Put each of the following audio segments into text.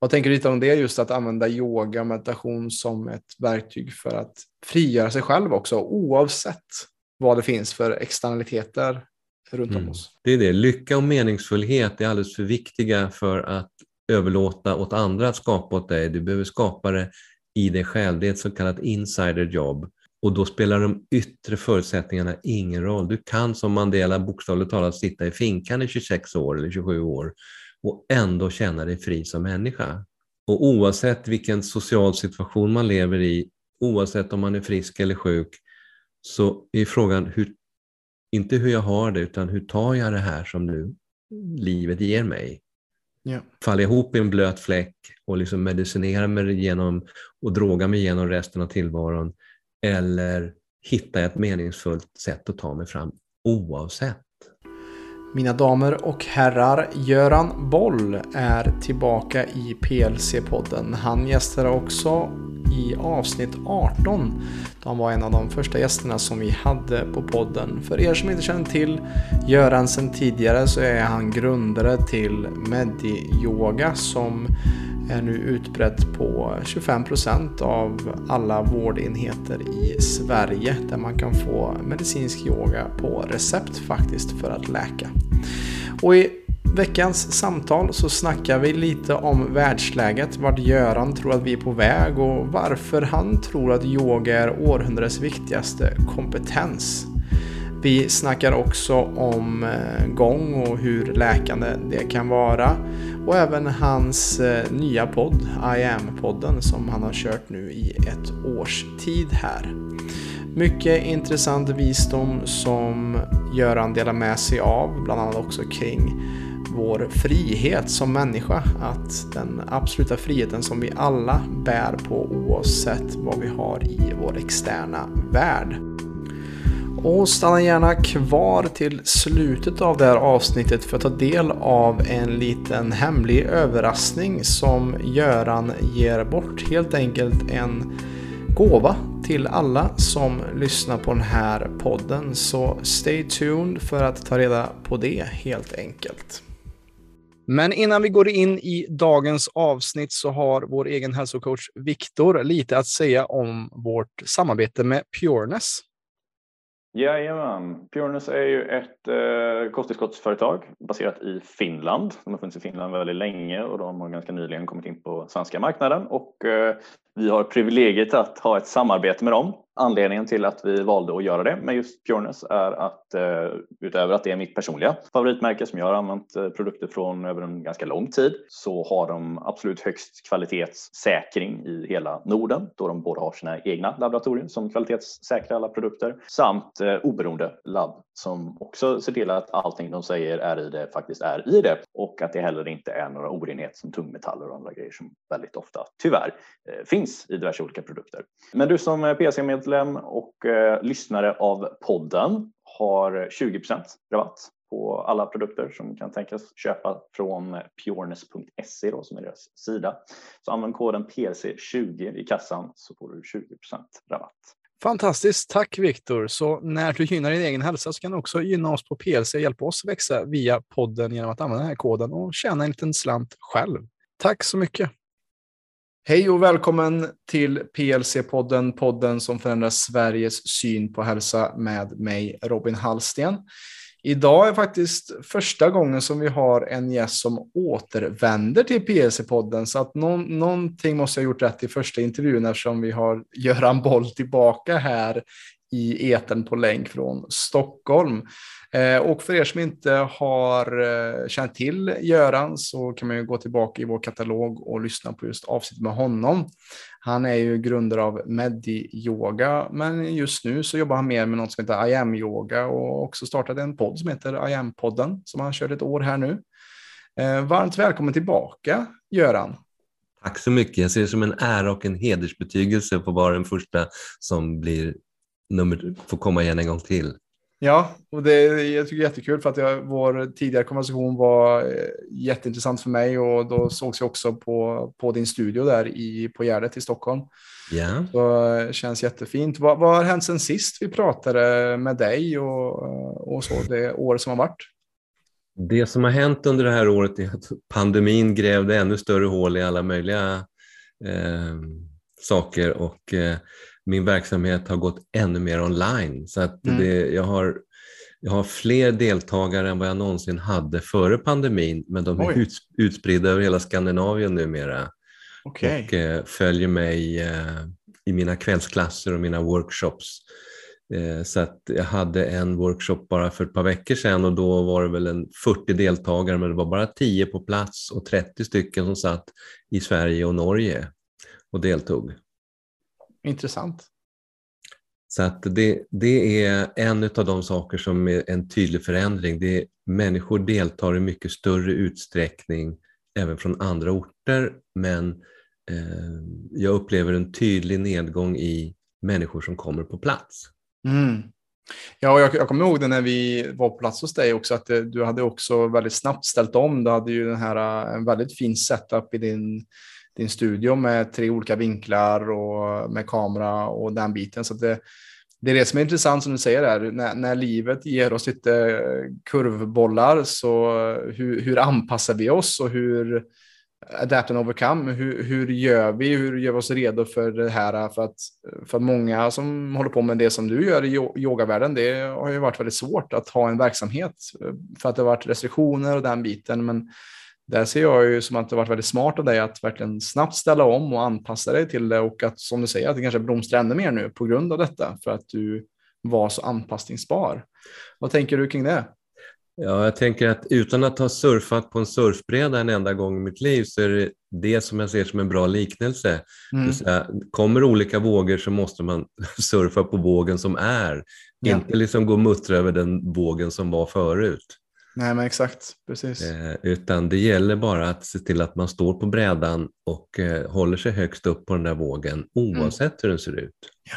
Vad tänker du lite om det, just att använda yoga meditation som ett verktyg för att frigöra sig själv också, oavsett vad det finns för externaliteter runt om mm. oss? Det är det, lycka och meningsfullhet är alldeles för viktiga för att överlåta åt andra att skapa åt dig. Du behöver skapa det i dig själv. Det är ett så kallat insiderjobb. Och då spelar de yttre förutsättningarna ingen roll. Du kan som Mandela bokstavligt talat sitta i finkan i 26 år eller 27 år och ändå känna dig fri som människa. Och oavsett vilken social situation man lever i, oavsett om man är frisk eller sjuk, så är frågan hur, inte hur jag har det, utan hur tar jag det här som nu livet ger mig? Ja. Falla ihop i en blöt fläck och liksom medicinera mig igenom och droga mig igenom resten av tillvaron eller hitta ett meningsfullt sätt att ta mig fram oavsett. Mina damer och herrar, Göran Boll är tillbaka i PLC-podden. Han gästar också i avsnitt 18. Han var en av de första gästerna som vi hade på podden. För er som inte känner till Göran sedan tidigare så är han grundare till Medi-yoga som är nu utbrett på 25% av alla vårdenheter i Sverige där man kan få medicinsk yoga på recept faktiskt för att läka. Och i veckans samtal så snackar vi lite om världsläget, vart Göran tror att vi är på väg och varför han tror att yoga är århundradets viktigaste kompetens. Vi snackar också om eh, gång och hur läkande det kan vara. Och även hans eh, nya podd, I am-podden, som han har kört nu i ett års tid här. Mycket intressant visdom som Göran delar med sig av, bland annat också kring vår frihet som människa. Att den absoluta friheten som vi alla bär på oavsett vad vi har i vår externa värld. Och stanna gärna kvar till slutet av det här avsnittet för att ta del av en liten hemlig överraskning som Göran ger bort. Helt enkelt en gåva till alla som lyssnar på den här podden. Så stay tuned för att ta reda på det helt enkelt. Men innan vi går in i dagens avsnitt så har vår egen hälsocoach Viktor lite att säga om vårt samarbete med Pureness. Jajamän. Pureness är ju ett eh, kosttillskottsföretag baserat i Finland. De har funnits i Finland väldigt länge och de har ganska nyligen kommit in på svenska marknaden och eh, vi har privilegiet att ha ett samarbete med dem. Anledningen till att vi valde att göra det med just Pureness är att eh, utöver att det är mitt personliga favoritmärke som jag har använt eh, produkter från över en ganska lång tid så har de absolut högst kvalitetssäkring i hela Norden då de både har sina egna laboratorier som kvalitetssäkrar alla produkter samt eh, oberoende labb som också ser till att allting de säger är i det faktiskt är i det och att det heller inte är några orenheter som tungmetaller och andra grejer som väldigt ofta tyvärr eh, finns i diverse olika produkter. Men du som medlem och eh, lyssnare av podden har 20% rabatt på alla produkter som kan tänkas köpa från pureness.se som är deras sida. Så använd koden PC20 i kassan så får du 20 rabatt. Fantastiskt, tack Viktor. Så när du gynnar din egen hälsa så kan du också gynna oss på PLC och hjälpa oss växa via podden genom att använda den här koden och tjäna en liten slant själv. Tack så mycket. Hej och välkommen till PLC-podden, podden som förändrar Sveriges syn på hälsa med mig, Robin Hallsten. Idag är faktiskt första gången som vi har en gäst som återvänder till PLC-podden, så att nå någonting måste jag ha gjort rätt i första intervjun eftersom vi har Göran Boll tillbaka här i eten på länk från Stockholm. Eh, och för er som inte har eh, känt till Göran så kan man ju gå tillbaka i vår katalog och lyssna på just avsnittet med honom. Han är ju grundare av Medi Yoga, men just nu så jobbar han mer med något som heter I am Yoga och också startat en podd som heter I am-podden som han kört ett år här nu. Eh, varmt välkommen tillbaka, Göran. Tack så mycket. Jag ser det som en ära och en hedersbetygelse på få vara den första som blir nummer, får komma igen en gång till. Ja, och det jag tycker det är jättekul för att jag, vår tidigare konversation var eh, jätteintressant för mig och då sågs jag också på, på din studio där i, på Gärdet i Stockholm. Ja. Så det eh, känns jättefint. Vad, vad har hänt sen sist vi pratade med dig och, och så, det år som har varit? Det som har hänt under det här året är att pandemin grävde ännu större hål i alla möjliga eh, saker och eh, min verksamhet har gått ännu mer online. Så att mm. det, jag, har, jag har fler deltagare än vad jag någonsin hade före pandemin, men de är ut, utspridda över hela Skandinavien numera okay. och eh, följer mig eh, i mina kvällsklasser och mina workshops. Eh, så att jag hade en workshop bara för ett par veckor sedan och då var det väl en 40 deltagare men det var bara 10 på plats och 30 stycken som satt i Sverige och Norge och deltog. Intressant. Så att det, det är en av de saker som är en tydlig förändring. Det är, människor deltar i mycket större utsträckning även från andra orter men eh, jag upplever en tydlig nedgång i människor som kommer på plats. Mm. Ja, jag, jag kommer ihåg det när vi var på plats hos dig också, att det, du hade också väldigt snabbt ställt om. Du hade ju den här, en väldigt fin setup i din, din studio med tre olika vinklar och med kamera och den biten. Så det, det är det som är intressant som du säger där, när, när livet ger oss lite kurvbollar, så hur, hur anpassar vi oss och hur adapt and overcome. Hur, hur gör vi? Hur gör vi oss redo för det här? För att för många som håller på med det som du gör i yogavärlden, det har ju varit väldigt svårt att ha en verksamhet för att det har varit restriktioner och den biten. Men där ser jag ju som att det varit väldigt smart av dig att verkligen snabbt ställa om och anpassa dig till det och att som du säger att det kanske blomstrar ännu mer nu på grund av detta för att du var så anpassningsbar. Vad tänker du kring det? Ja, jag tänker att utan att ha surfat på en surfbräda en enda gång i mitt liv så är det det som jag ser som en bra liknelse. Mm. Säga, kommer olika vågor så måste man surfa på vågen som är, ja. inte liksom gå och muttra över den vågen som var förut. Nej, men exakt, precis. Eh, utan det gäller bara att se till att man står på brädan och eh, håller sig högst upp på den där vågen oavsett mm. hur den ser ut. Ja.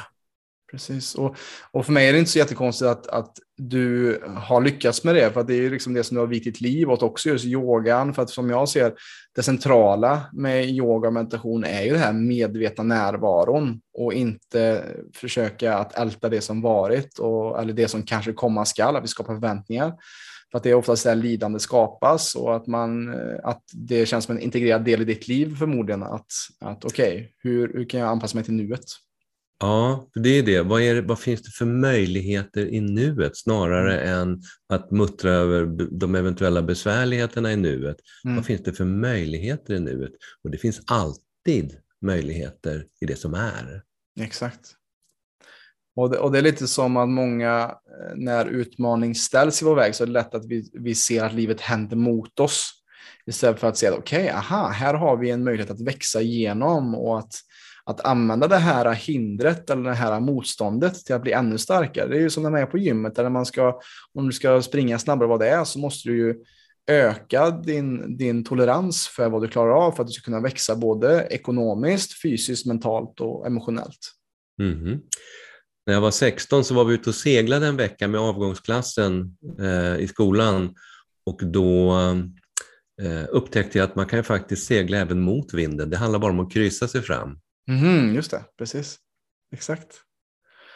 Precis, och, och för mig är det inte så jättekonstigt att, att du har lyckats med det, för det är liksom det som du har vikt ditt liv åt också, just yogan, för att som jag ser det centrala med yoga och meditation är ju det här medvetna närvaron och inte försöka att älta det som varit och, eller det som kanske komma skall, att vi skapar förväntningar. För att det är oftast där lidande skapas och att, man, att det känns som en integrerad del i ditt liv förmodligen. Att, att okej, okay, hur, hur kan jag anpassa mig till nuet? Ja, det är det. Vad, är, vad finns det för möjligheter i nuet snarare mm. än att muttra över de eventuella besvärligheterna i nuet? Mm. Vad finns det för möjligheter i nuet? Och det finns alltid möjligheter i det som är. Exakt. Och det, och det är lite som att många, eh, när utmaning ställs i vår väg, så är det lätt att vi, vi ser att livet händer mot oss. Istället för att säga, okej, okay, aha, här har vi en möjlighet att växa igenom och att att använda det här hindret eller det här motståndet till att bli ännu starkare. Det är ju som när man är på gymmet, eller man ska, om du ska springa snabbare vad det är, så måste du ju öka din, din tolerans för vad du klarar av för att du ska kunna växa både ekonomiskt, fysiskt, mentalt och emotionellt. Mm. När jag var 16 så var vi ute och seglade en vecka med avgångsklassen eh, i skolan och då eh, upptäckte jag att man kan faktiskt segla även mot vinden. Det handlar bara om att kryssa sig fram. Mm, just det, precis. Exakt.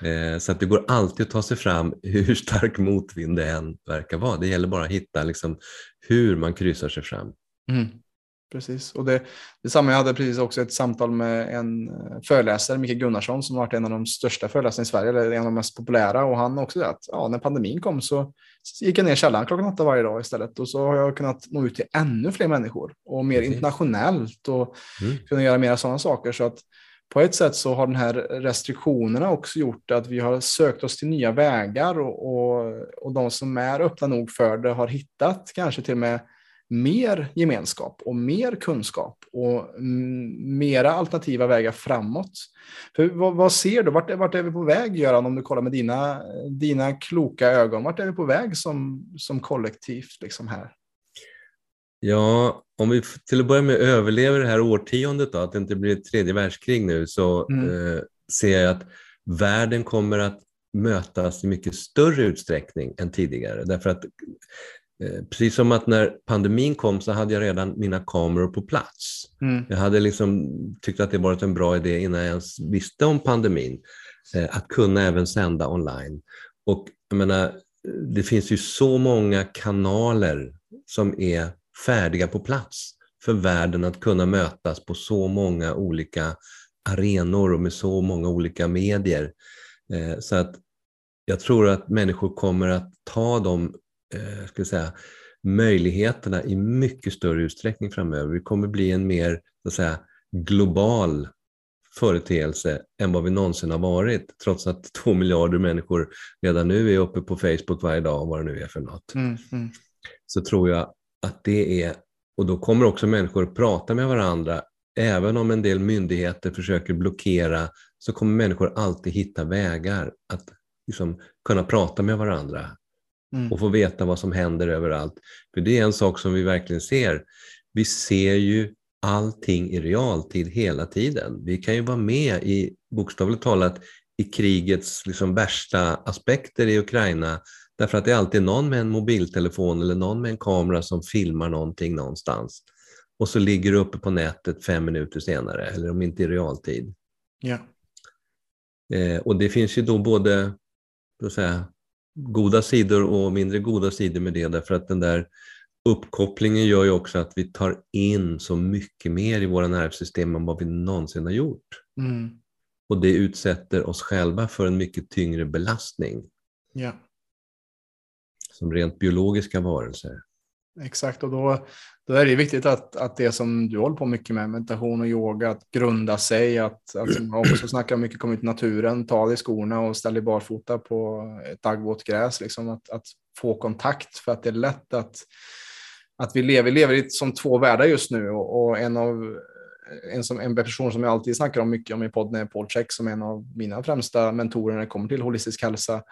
Eh, så att det går alltid att ta sig fram hur stark motvind det än verkar vara. Det gäller bara att hitta liksom hur man kryssar sig fram. Mm. Precis, och det, detsamma. Jag hade precis också ett samtal med en eh, föreläsare, Micke Gunnarsson, som varit en av de största föreläsarna i Sverige, eller en av de mest populära. Och han också att ja, när pandemin kom så gick jag ner i källaren klockan åtta varje dag istället. Och så har jag kunnat nå ut till ännu fler människor och mer precis. internationellt och mm. kunna göra mer sådana saker. Så att på ett sätt så har den här restriktionerna också gjort att vi har sökt oss till nya vägar och, och, och de som är öppna nog för det har hittat kanske till och med mer gemenskap och mer kunskap och mera alternativa vägar framåt. För vad, vad ser du? Vart, vart är vi på väg, Göran, om du kollar med dina, dina kloka ögon? Vart är vi på väg som, som kollektivt liksom här? Ja, om vi till att börja med överlever det här årtiondet, då, att det inte blir ett tredje världskrig nu, så mm. eh, ser jag att världen kommer att mötas i mycket större utsträckning än tidigare. Därför att precis som att när pandemin kom så hade jag redan mina kameror på plats. Mm. Jag hade liksom tyckt att det varit en bra idé innan jag ens visste om pandemin, eh, att kunna även sända online. Och jag menar, det finns ju så många kanaler som är färdiga på plats för världen att kunna mötas på så många olika arenor och med så många olika medier. Eh, så att jag tror att människor kommer att ta de eh, ska säga, möjligheterna i mycket större utsträckning framöver. Vi kommer bli en mer så att säga, global företeelse än vad vi någonsin har varit, trots att två miljarder människor redan nu är uppe på Facebook varje dag, vad det nu är för något. Mm, mm. Så tror jag att det är, och då kommer också människor att prata med varandra, även om en del myndigheter försöker blockera, så kommer människor alltid hitta vägar att liksom, kunna prata med varandra mm. och få veta vad som händer överallt. För det är en sak som vi verkligen ser. Vi ser ju allting i realtid hela tiden. Vi kan ju vara med i, bokstavligt talat, i krigets liksom värsta aspekter i Ukraina därför att det är alltid någon med en mobiltelefon eller någon med en kamera som filmar någonting någonstans. Och så ligger det uppe på nätet fem minuter senare, eller om inte i realtid. Ja. Eh, och det finns ju då både så att säga, goda sidor och mindre goda sidor med det, därför att den där uppkopplingen gör ju också att vi tar in så mycket mer i våra nervsystem än vad vi någonsin har gjort. Mm. Och det utsätter oss själva för en mycket tyngre belastning. Ja. Som rent biologiska varelser. Exakt, och då, då är det viktigt att, att det som du håller på mycket med, meditation och yoga, att grunda sig, att, att som jag också snackar mycket, komma ut i naturen, ta dig i skorna och ställ dig barfota på ett daggvått gräs, liksom, att, att få kontakt, för att det är lätt att att vi lever, lever i som två världar just nu. Och, och en av en, som, en person som jag alltid snackar om mycket om i podden är Paul Check som är en av mina främsta mentorer när det kommer till holistisk hälsa.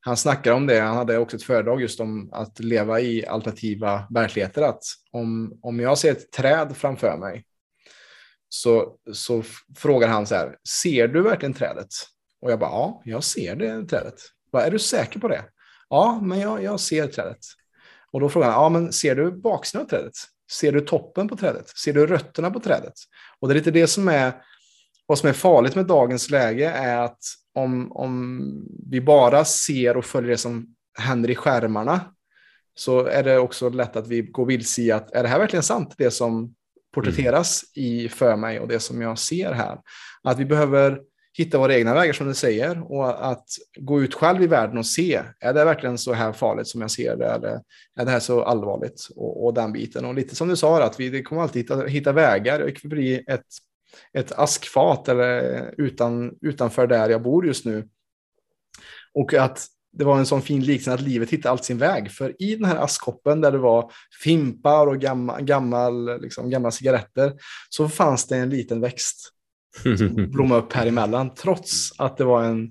Han snackar om det. Han hade också ett föredrag just om att leva i alternativa verkligheter. Att om, om jag ser ett träd framför mig så, så frågar han så här, ser du verkligen trädet? Och jag bara, ja, jag ser det trädet. Bara, är du säker på det? Ja, men jag, jag ser trädet. Och då frågar han, ja men ser du baksidan av trädet? Ser du toppen på trädet? Ser du rötterna på trädet? Och det är lite det som är, vad som är farligt med dagens läge är att om, om vi bara ser och följer det som händer i skärmarna så är det också lätt att vi går vilse i att är det här verkligen sant, det som porträtteras mm. i för mig och det som jag ser här? Att vi behöver hitta våra egna vägar som du säger och att gå ut själv i världen och se, är det verkligen så här farligt som jag ser det eller är det här så allvarligt och, och den biten. Och lite som du sa, att vi kommer alltid hitta, hitta vägar. Jag kan bli ett, ett askfat eller utan, utanför där jag bor just nu. Och att det var en sån fin liknelse att livet hittade allt sin väg. För i den här askkoppen där det var fimpar och gammal, gammal, liksom, gamla cigaretter så fanns det en liten växt blomma upp här emellan. Trots att det var en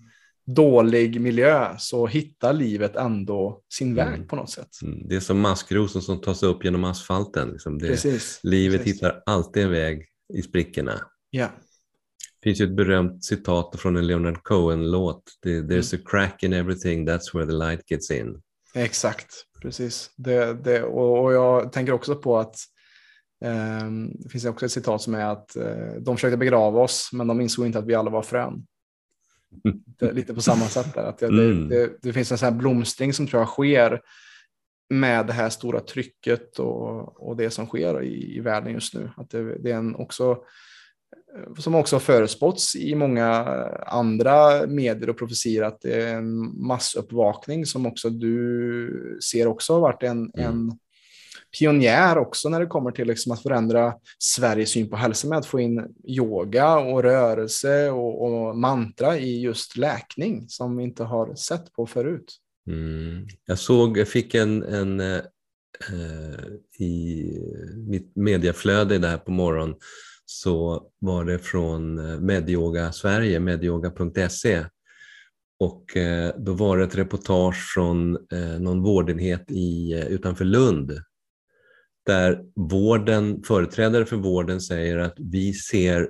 dålig miljö så hittar livet ändå sin väg mm. på något sätt. Mm. Det är som maskrosen som tas upp genom asfalten. Liksom det, precis, livet precis. hittar alltid en väg i sprickorna. Ja. Det finns ju ett berömt citat från en Leonard Cohen-låt. There's mm. a crack in everything, that's where the light gets in. Exakt, precis. Det, det, och, och jag tänker också på att Ehm, det finns också ett citat som är att eh, de försökte begrava oss, men de insåg inte att vi alla var frön. lite på samma sätt där. Att det, mm. det, det, finns en sån här blomstring som tror jag sker med det här stora trycket och, och det som sker i, i världen just nu. Att det, det är en också eh, som också har förespåtts i många andra medier och profetier att det är en massuppvakning som också du ser också har varit en, mm. en pionjär också när det kommer till liksom att förändra Sveriges syn på hälsa med att få in yoga och rörelse och, och mantra i just läkning som vi inte har sett på förut. Mm. Jag såg, jag fick en, en eh, i mitt mediaflöde där på morgonen så var det från eh, Medyoga Sverige, medyoga.se och eh, då var det ett reportage från eh, någon vårdenhet i, utanför Lund. Där vården, företrädare för vården säger att vi ser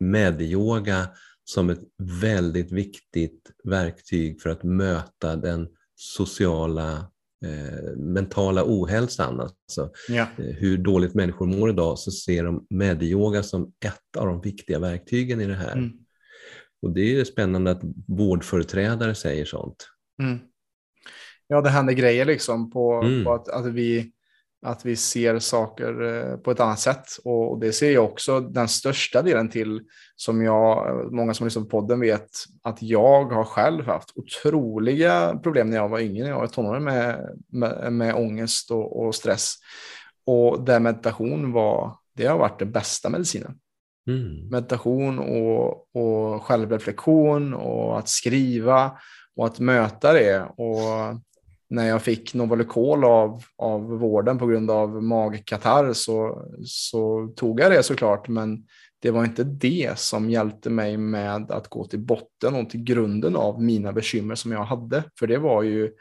medyoga som ett väldigt viktigt verktyg för att möta den sociala eh, mentala ohälsan. Alltså, ja. eh, hur dåligt människor mår idag så ser de medyoga som ett av de viktiga verktygen i det här. Mm. Och det är spännande att vårdföreträdare säger sånt. Mm. Ja, det händer grejer liksom på, mm. på att, att vi Att vi ser saker eh, på ett annat sätt. Och det ser jag också den största delen till som jag, många som lyssnar på podden vet, att jag har själv haft otroliga problem när jag var yngre, när jag var tonåring med, med, med ångest och, och stress. Och där meditation var, det har varit det bästa medicinen. Mm. Meditation och, och självreflektion och att skriva och att möta det. Och när jag fick Novalucol av, av vården på grund av magkatarr så, så tog jag det såklart. Men det var inte det som hjälpte mig med att gå till botten och till grunden av mina bekymmer som jag hade. För det var ju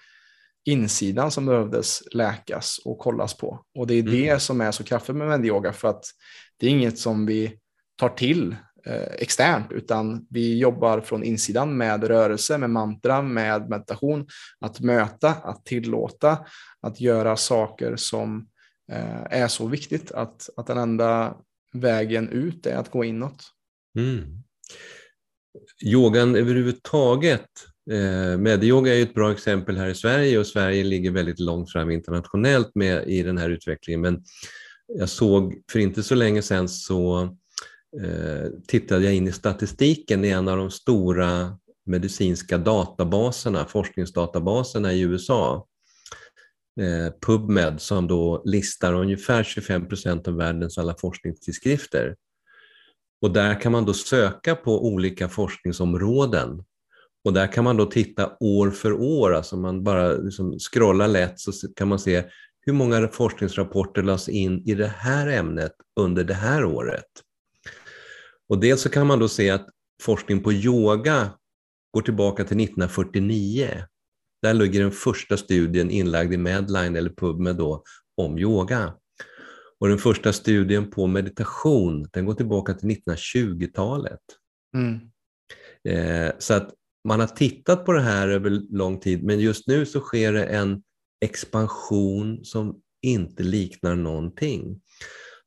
insidan som behövdes läkas och kollas på. Och det är mm. det som är så kraftfullt med medyoga för att det är inget som vi tar till Eh, externt, utan vi jobbar från insidan med rörelse, med mantra, med meditation, att möta, att tillåta, att göra saker som eh, är så viktigt, att, att den enda vägen ut är att gå inåt. Mm. Yogan överhuvudtaget, eh, medyoga är ju ett bra exempel här i Sverige och Sverige ligger väldigt långt fram internationellt med i den här utvecklingen. Men jag såg för inte så länge sedan så Eh, tittade jag in i statistiken i en av de stora medicinska databaserna, forskningsdatabaserna i USA, eh, PubMed, som då listar ungefär 25 procent av världens alla forskningstidskrifter. Och där kan man då söka på olika forskningsområden. Och där kan man då titta år för år, alltså man bara liksom scrollar lätt så kan man se hur många forskningsrapporter lades in i det här ämnet under det här året. Och dels så kan man då se att forskning på yoga går tillbaka till 1949. Där ligger den första studien inlagd i Medline eller PubMed då, om yoga. Och den första studien på meditation, den går tillbaka till 1920-talet. Mm. Eh, så att man har tittat på det här över lång tid, men just nu så sker det en expansion som inte liknar någonting.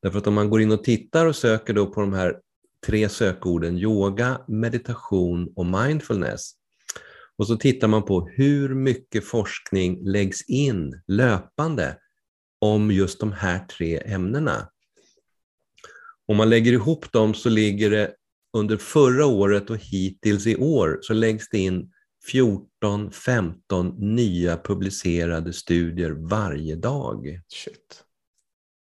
Därför att om man går in och tittar och söker då på de här tre sökorden yoga, meditation och mindfulness. Och så tittar man på hur mycket forskning läggs in löpande om just de här tre ämnena. Om man lägger ihop dem så ligger det under förra året och hittills i år så läggs det in 14-15 nya publicerade studier varje dag. Shit.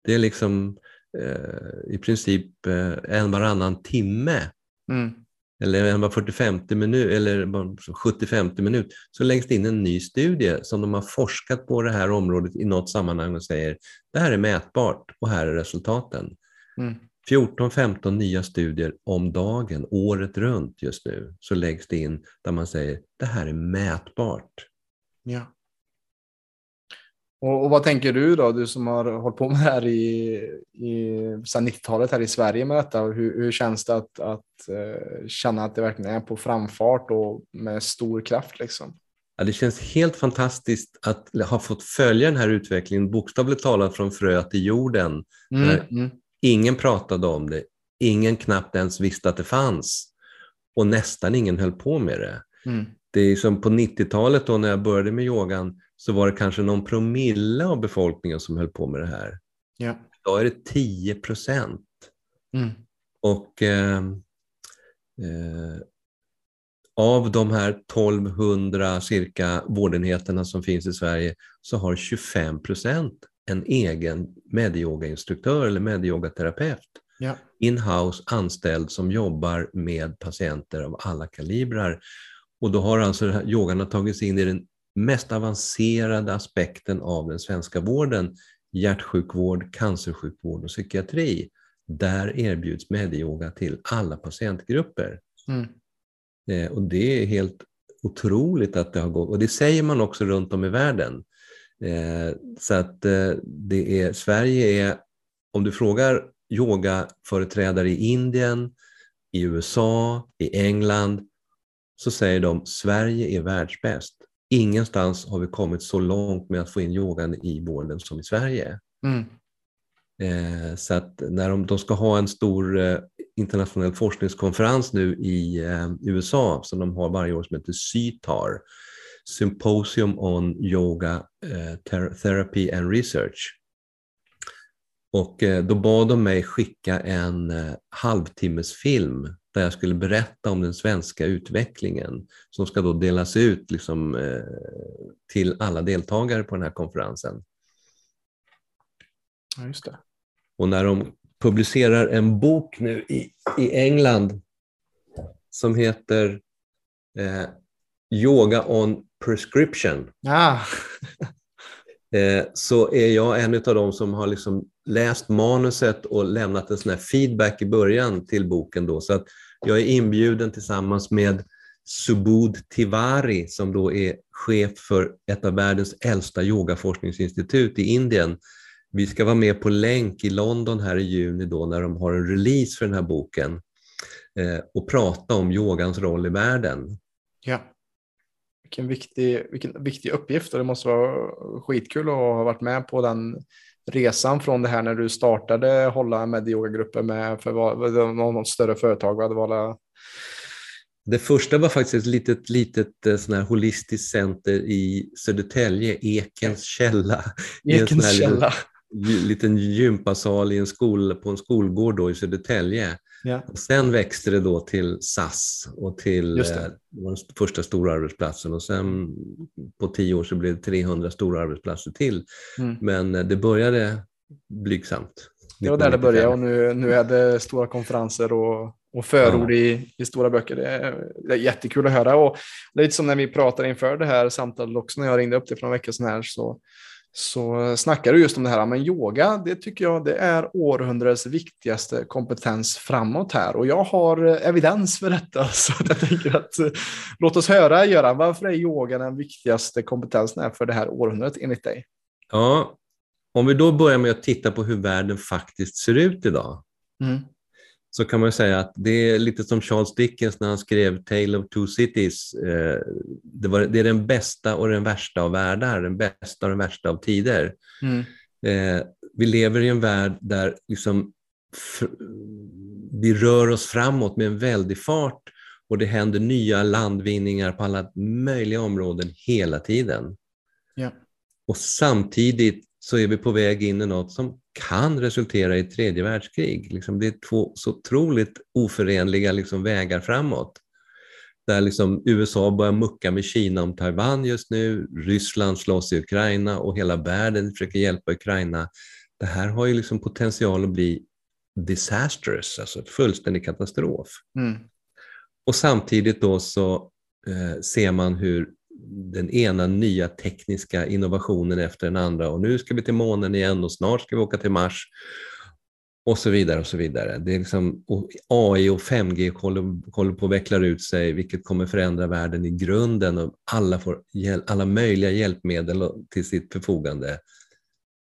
Det är liksom Eh, i princip eh, en varannan timme. Mm. Eller en var 45 minut eller 70-50 minut så läggs det in en ny studie som de har forskat på det här området i något sammanhang och säger det här är mätbart och här är resultaten. Mm. 14-15 nya studier om dagen, året runt just nu, så läggs det in där man säger det här är mätbart. Ja. Och, och, vad tänker du då, du som har hållit på med det här i, i, sedan 90-talet här i Sverige med detta? Hur, hur känns det att, att uh, känna att det verkligen är på framfart och med stor kraft? Liksom? Ja, det känns helt fantastiskt att ha fått följa den här utvecklingen, bokstavligt talat från frö till jorden. Mm, mm. Ingen pratade om det, ingen knappt ens visste att det fanns och nästan ingen höll på med det. Mm. Det är som på 90-talet då när jag började med yogan, så var det kanske någon promille av befolkningen som höll på med det här. Ja. Idag är det 10 procent. Mm. Och eh, eh, av de här 1200 cirka vårdenheterna som finns i Sverige så har 25 procent en egen medyogainstruktör eller medyogaterapeut. Ja. In-house anställd som jobbar med patienter av alla kalibrar. Och då har alltså yogan tagits in i den mest avancerade aspekten av den svenska vården, hjärtsjukvård, cancersjukvård och psykiatri, där erbjuds medyoga till alla patientgrupper. Mm. Eh, och det är helt otroligt att det har gått, och det säger man också runt om i världen. Eh, så att eh, det är, Sverige är, om du frågar yogaföreträdare i Indien, i USA, i England, så säger de Sverige är världsbäst. Ingenstans har vi kommit så långt med att få in yogan i vården som i Sverige. Mm. Eh, så att när de, de, ska ha en stor eh, internationell forskningskonferens nu i eh, USA som de har varje år som heter SYTAR, Symposium on Yoga eh, Therapy and Research. Och eh, då bad de mig skicka en eh, halvtimmesfilm där jag skulle berätta om den svenska utvecklingen som ska då delas ut liksom, eh, till alla deltagare på den här konferensen. Ja, just det. Och när de publicerar en bok nu i, i England som heter eh, Yoga on prescription. Ah. eh, så är jag en av dem som har liksom läst manuset och lämnat en sån här feedback i början till boken. Då. Så att jag är inbjuden tillsammans med Subud Tiwari som då är chef för ett av världens äldsta yogaforskningsinstitut i Indien. Vi ska vara med på länk i London här i juni då när de har en release för den här boken eh, och prata om yogans roll i världen. Ja. Vilken viktig, vilken viktig uppgift och det måste vara skitkul att ha varit med på den resan från det här när du startade hålla med yogagrupper med för något större företag? Vad det var det första var faktiskt ett litet, litet eh, sån här holistiskt center i Södertälje, Ekens källa. Ekens källa. Liten, liten gympasal i en skol, på en skolgård då i Södertälje. Ja. Sen växte det då till SAS och till eh, den första stora arbetsplatsen och sen på tio år så blev det 300 stora arbetsplatser till. Mm. Men eh, det började blygsamt. Det var där det började och nu, nu är det stora konferenser och, och förord ja. i, i stora böcker. Det är, det är jättekul att höra. Och lite som när vi pratade inför det här samtalet också när jag ringde upp dig för några veckor sedan här så så snackar du just om det här, men yoga, det tycker jag det är århundradets viktigaste kompetens framåt här och jag har evidens för detta. Så jag tänker att låt oss höra Göran, varför är yoga den viktigaste kompetensen för det här århundradet enligt dig? Ja, om vi då börjar med att titta på hur världen faktiskt ser ut idag. Mm så kan man säga att det är lite som Charles Dickens när han skrev Tale of Two Cities. Eh, det, var, det är den bästa och den värsta av världar, den bästa och den värsta av tider. Mm. Eh, vi lever i en värld där liksom vi rör oss framåt med en väldig fart och det händer nya landvinningar på alla möjliga områden hela tiden. Ja. Och samtidigt så är vi på väg in i något som kan resultera i ett tredje världskrig. Liksom det är två så otroligt oförenliga liksom vägar framåt. Där liksom USA börjar mucka med Kina om Taiwan just nu, Ryssland slåss i Ukraina och hela världen försöker hjälpa Ukraina. Det här har ju liksom potential att bli disastrous, alltså fullständig katastrof. Mm. Och samtidigt då så eh, ser man hur den ena nya tekniska innovationen efter den andra och nu ska vi till månen igen och snart ska vi åka till Mars och så vidare. och så vidare. Det är liksom, och AI och 5G håller, håller på att veckla ut sig vilket kommer förändra världen i grunden och alla får alla möjliga hjälpmedel till sitt förfogande.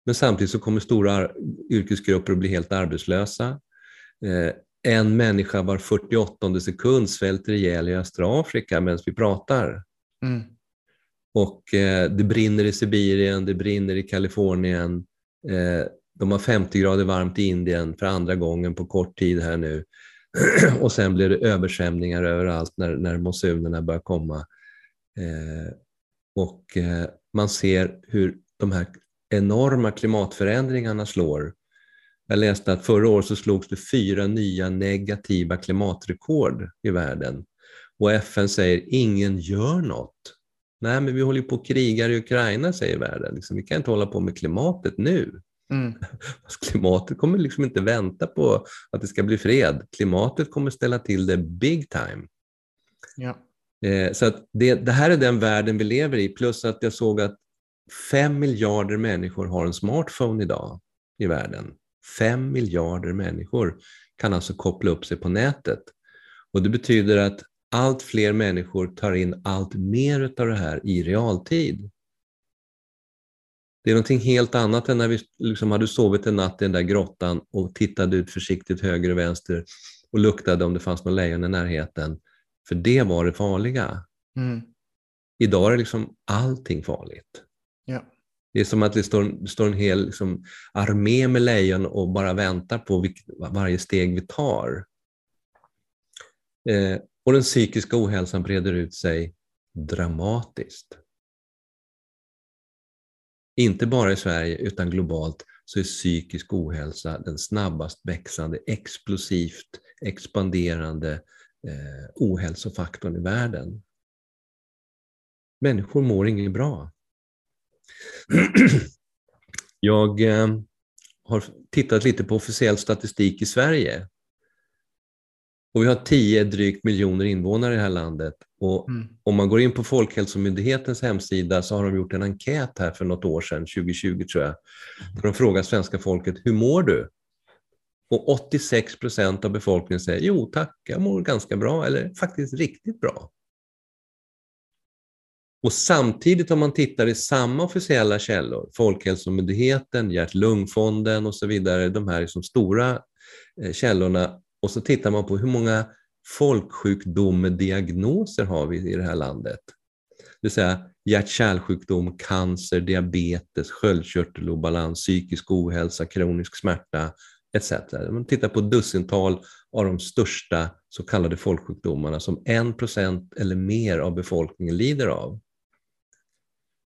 Men samtidigt så kommer stora yrkesgrupper att bli helt arbetslösa. Eh, en människa var 48 sekund svälter ihjäl i östra Afrika medan vi pratar. Mm. Och eh, det brinner i Sibirien, det brinner i Kalifornien. Eh, de har 50 grader varmt i Indien för andra gången på kort tid här nu. och sen blir det översvämningar överallt när, när monsunerna börjar komma. Eh, och eh, man ser hur de här enorma klimatförändringarna slår. Jag läste att förra året så slogs det fyra nya negativa klimatrekord i världen. Och FN säger ingen gör något. Nej, men vi håller på att kriga i Ukraina, säger världen. Liksom, vi kan inte hålla på med klimatet nu. Mm. Klimatet kommer liksom inte vänta på att det ska bli fred. Klimatet kommer ställa till det big time. Ja. Eh, så att det, det, här är den världen vi lever i, plus att jag såg att fem miljarder människor har en smartphone idag i världen. Fem miljarder människor kan alltså koppla upp sig på nätet. Och Det betyder att allt fler människor tar in allt mer av det här i realtid. Det är någonting helt annat än när vi liksom hade sovit en natt i den där grottan och tittade ut försiktigt höger och vänster och luktade om det fanns någon lejon i närheten. För det var det farliga. Mm. Idag är liksom allting farligt. Ja. Det är som att det står, står en hel liksom, armé med lejon och bara väntar på vilk, varje steg vi tar. Eh, och den psykiska ohälsan breder ut sig dramatiskt. Inte bara i Sverige utan globalt så är psykisk ohälsa den snabbast växande, explosivt expanderande eh, ohälsofaktorn i världen. Människor mår inget bra. Jag eh, har tittat lite på officiell statistik i Sverige. Och vi har 10 drygt miljoner invånare i det här landet. Och mm. Om man går in på Folkhälsomyndighetens hemsida så har de gjort en enkät här för något år sedan, 2020 tror jag, där de frågar svenska folket, hur mår du? Och 86 procent av befolkningen säger, jo tack, jag mår ganska bra, eller faktiskt riktigt bra. Och samtidigt om man tittar i samma officiella källor, Folkhälsomyndigheten, Hjärt-Lungfonden och så vidare, de här liksom stora eh, källorna, och så tittar man på hur många folksjukdomsdiagnoser har vi i det här landet. Det vill säga hjärt-kärlsjukdom, cancer, diabetes, sköldkörtelobalans, psykisk ohälsa, kronisk smärta etc. Man tittar på dussintal av de största så kallade folksjukdomarna som 1% eller mer av befolkningen lider av.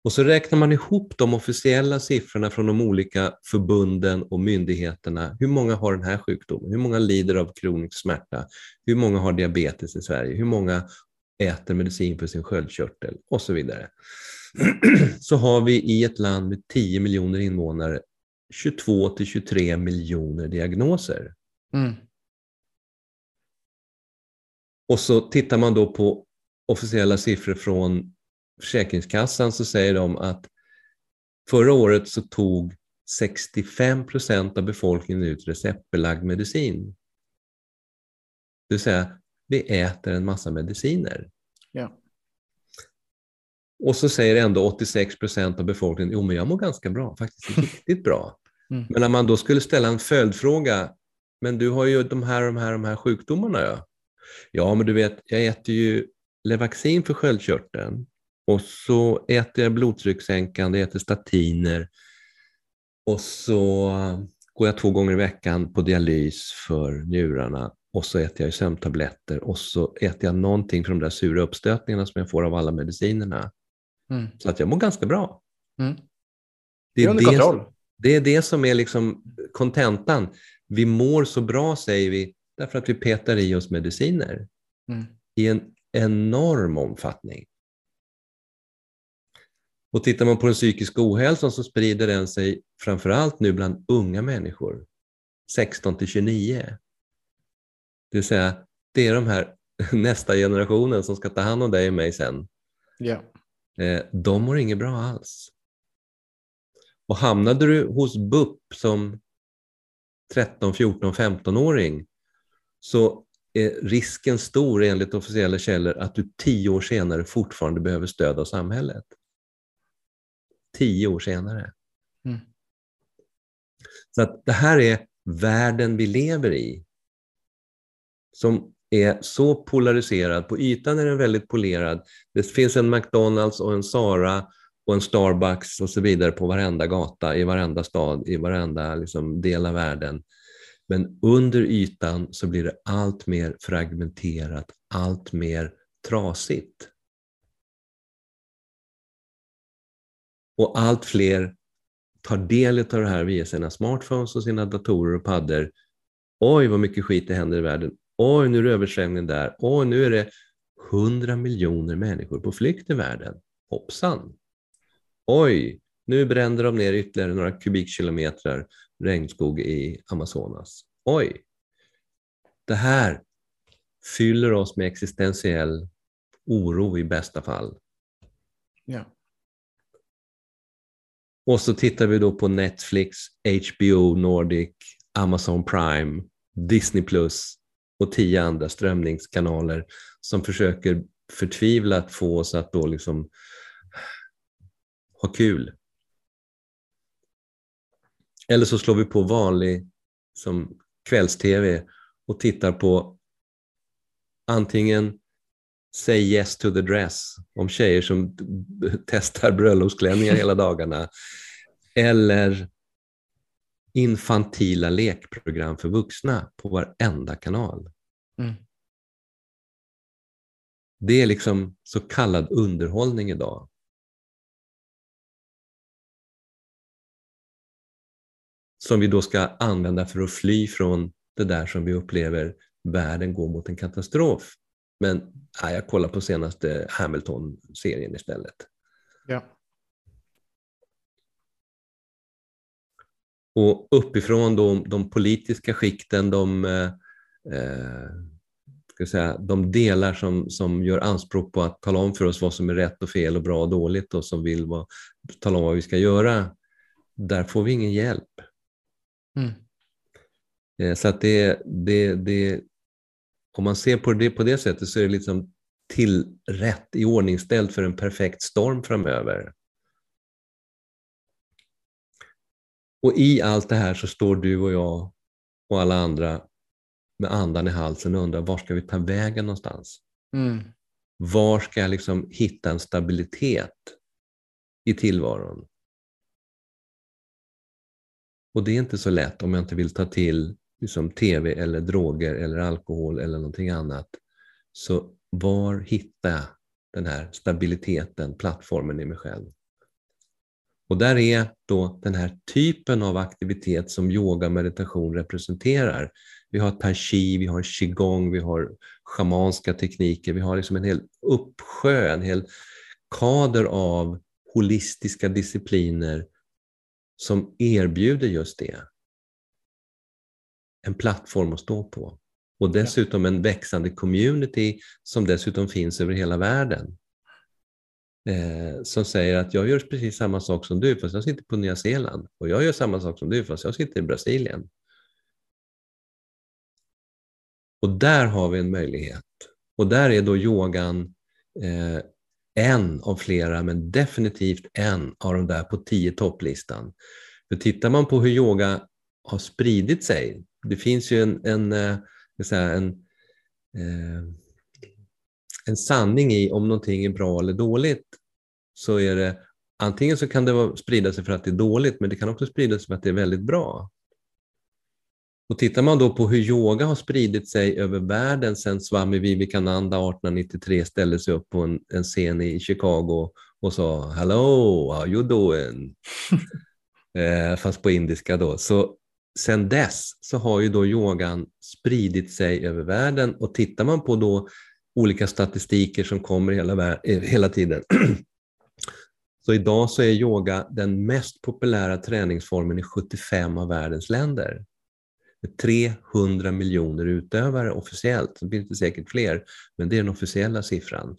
Och så räknar man ihop de officiella siffrorna från de olika förbunden och myndigheterna. Hur många har den här sjukdomen? Hur många lider av kronisk smärta? Hur många har diabetes i Sverige? Hur många äter medicin för sin sköldkörtel? Och så vidare. Så har vi i ett land med 10 miljoner invånare 22 till 23 miljoner diagnoser. Mm. Och så tittar man då på officiella siffror från Försäkringskassan så säger de att förra året så tog 65 procent av befolkningen ut receptbelagd medicin. Det vill säga, vi äter en massa mediciner. Ja. Och så säger ändå 86 procent av befolkningen, jo men jag mår ganska bra, faktiskt riktigt bra. Mm. Men när man då skulle ställa en följdfråga, men du har ju de här, de här, de här sjukdomarna ja. Ja, men du vet, jag äter ju Levaxin för sköldkörteln och så äter jag blodtryckssänkande, äter statiner och så går jag två gånger i veckan på dialys för njurarna och så äter jag sömntabletter och så äter jag någonting för de där sura uppstötningarna som jag får av alla medicinerna. Mm. Så att jag mår ganska bra. Mm. Det, är det, som, det är det som är liksom kontentan. Vi mår så bra, säger vi, därför att vi petar i oss mediciner mm. i en enorm omfattning. Och tittar man på den psykiska ohälsan så sprider den sig framförallt nu bland unga människor, 16 till 29. Det vill säga, det är de här nästa generationen som ska ta hand om dig och mig sen. Eh, de mår inget bra alls. Och hamnade du hos BUP som 13, 14, 15-åring så är risken stor enligt officiella källor att du tio år senare fortfarande behöver stöd av samhället tio år senare. Mm. Så att det här är världen vi lever i. Som är så polariserad. På ytan är den väldigt polerad. Det finns en McDonalds och en Sara och en Starbucks och så vidare på varenda gata, i varenda stad, i varenda liksom, del av världen. Men under ytan så blir det allt mer fragmenterat, allt mer trasigt. Och allt fler tar del av det här via sina smartphones och sina datorer och paddor. Oj, vad mycket skit det händer i världen. Oj, nu är det översvämning där. Oj, nu är det hundra miljoner människor på flykt i världen. Hoppsan! Oj, nu brände de ner ytterligare några kubikkilometer regnskog i Amazonas. Oj! Det här fyller oss med existentiell oro i bästa fall. Ja. Och så tittar vi då på Netflix, HBO Nordic, Amazon Prime, Disney Plus och tio andra strömningskanaler som försöker förtvivlat få oss att då liksom ha kul. Eller så slår vi på vanlig som kvälls-tv och tittar på antingen Say yes to the dress om tjejer som testar bröllopsklänningar hela dagarna. Eller infantila lekprogram för vuxna på varenda kanal. Mm. Det är liksom så kallad underhållning idag. som vi då ska använda för att fly från det där som vi upplever världen går mot en katastrof. Men ja, jag kollar på senaste Hamilton-serien istället. Ja. Och uppifrån då, de politiska skikten, de, eh, eh, ska säga, de delar som, som gör anspråk på att tala om för oss vad som är rätt och fel och bra och dåligt och som vill vad, tala om vad vi ska göra, där får vi ingen hjälp. Mm. Eh, så att det, det, det, om man ser på det på det sättet så är det liksom till rätt i ordningställt för en perfekt storm framöver. Och i allt det här så står du och jag och alla andra med andan i halsen och undrar var ska vi ta vägen någonstans? Mm. Var ska jag liksom hitta en stabilitet i tillvaron? Och det är inte så lätt om jag inte vill ta till som tv eller droger eller alkohol eller någonting annat. Så var hittar jag den här stabiliteten, plattformen i mig själv? Och där är då den här typen av aktivitet som yoga och meditation representerar. Vi har tai chi, vi har qigong, vi har schamanska tekniker, vi har liksom en hel uppsjö, en hel kader av holistiska discipliner som erbjuder just det. En plattform att stå på. Och dessutom en växande community som dessutom finns över hela världen. Eh, som säger att jag gör precis samma sak som du fast jag sitter på Nya Zeeland. Och jag gör samma sak som du fast jag sitter i Brasilien. Och där har vi en möjlighet. Och där är då yogan eh, en av flera, men definitivt en av de där på tio topplistan. För tittar man på hur yoga har spridit sig, det finns ju en, en, eh, en, eh, en sanning i om någonting är bra eller dåligt, så är det antingen så kan det sprida sig för att det är dåligt, men det kan också sprida sig för att det är väldigt bra. Och tittar man då på hur yoga har spridit sig över världen sedan Swami Vivekananda 1893 ställde sig upp på en, en scen i Chicago och sa ”Hello, how you doing?” eh, fast på indiska då. Så sen dess så har ju då yogan spridit sig över världen och tittar man på då olika statistiker som kommer hela, eh, hela tiden så idag så är yoga den mest populära träningsformen i 75 av världens länder med 300 miljoner utövare officiellt. Det blir inte säkert fler, men det är den officiella siffran.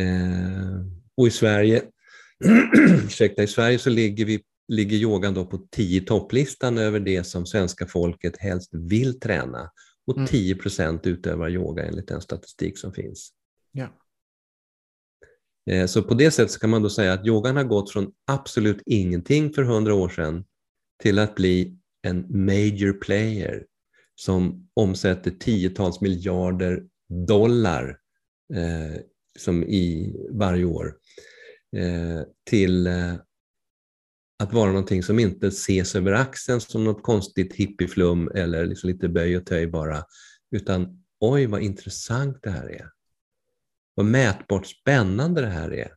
Eh, och i Sverige, ursäkta, i Sverige så ligger, vi, ligger yogan då på 10 topplistan över det som svenska folket helst vill träna. Och 10 mm. procent utövar yoga enligt den statistik som finns. Ja. Eh, så på det sättet kan man då säga att yogan har gått från absolut ingenting för 100 år sedan till att bli en major player som omsätter tiotals miljarder dollar eh, som i varje år eh, till eh, att vara någonting som inte ses över axeln som något konstigt hippieflum eller liksom lite böj och töj bara, utan oj vad intressant det här är. Vad mätbart spännande det här är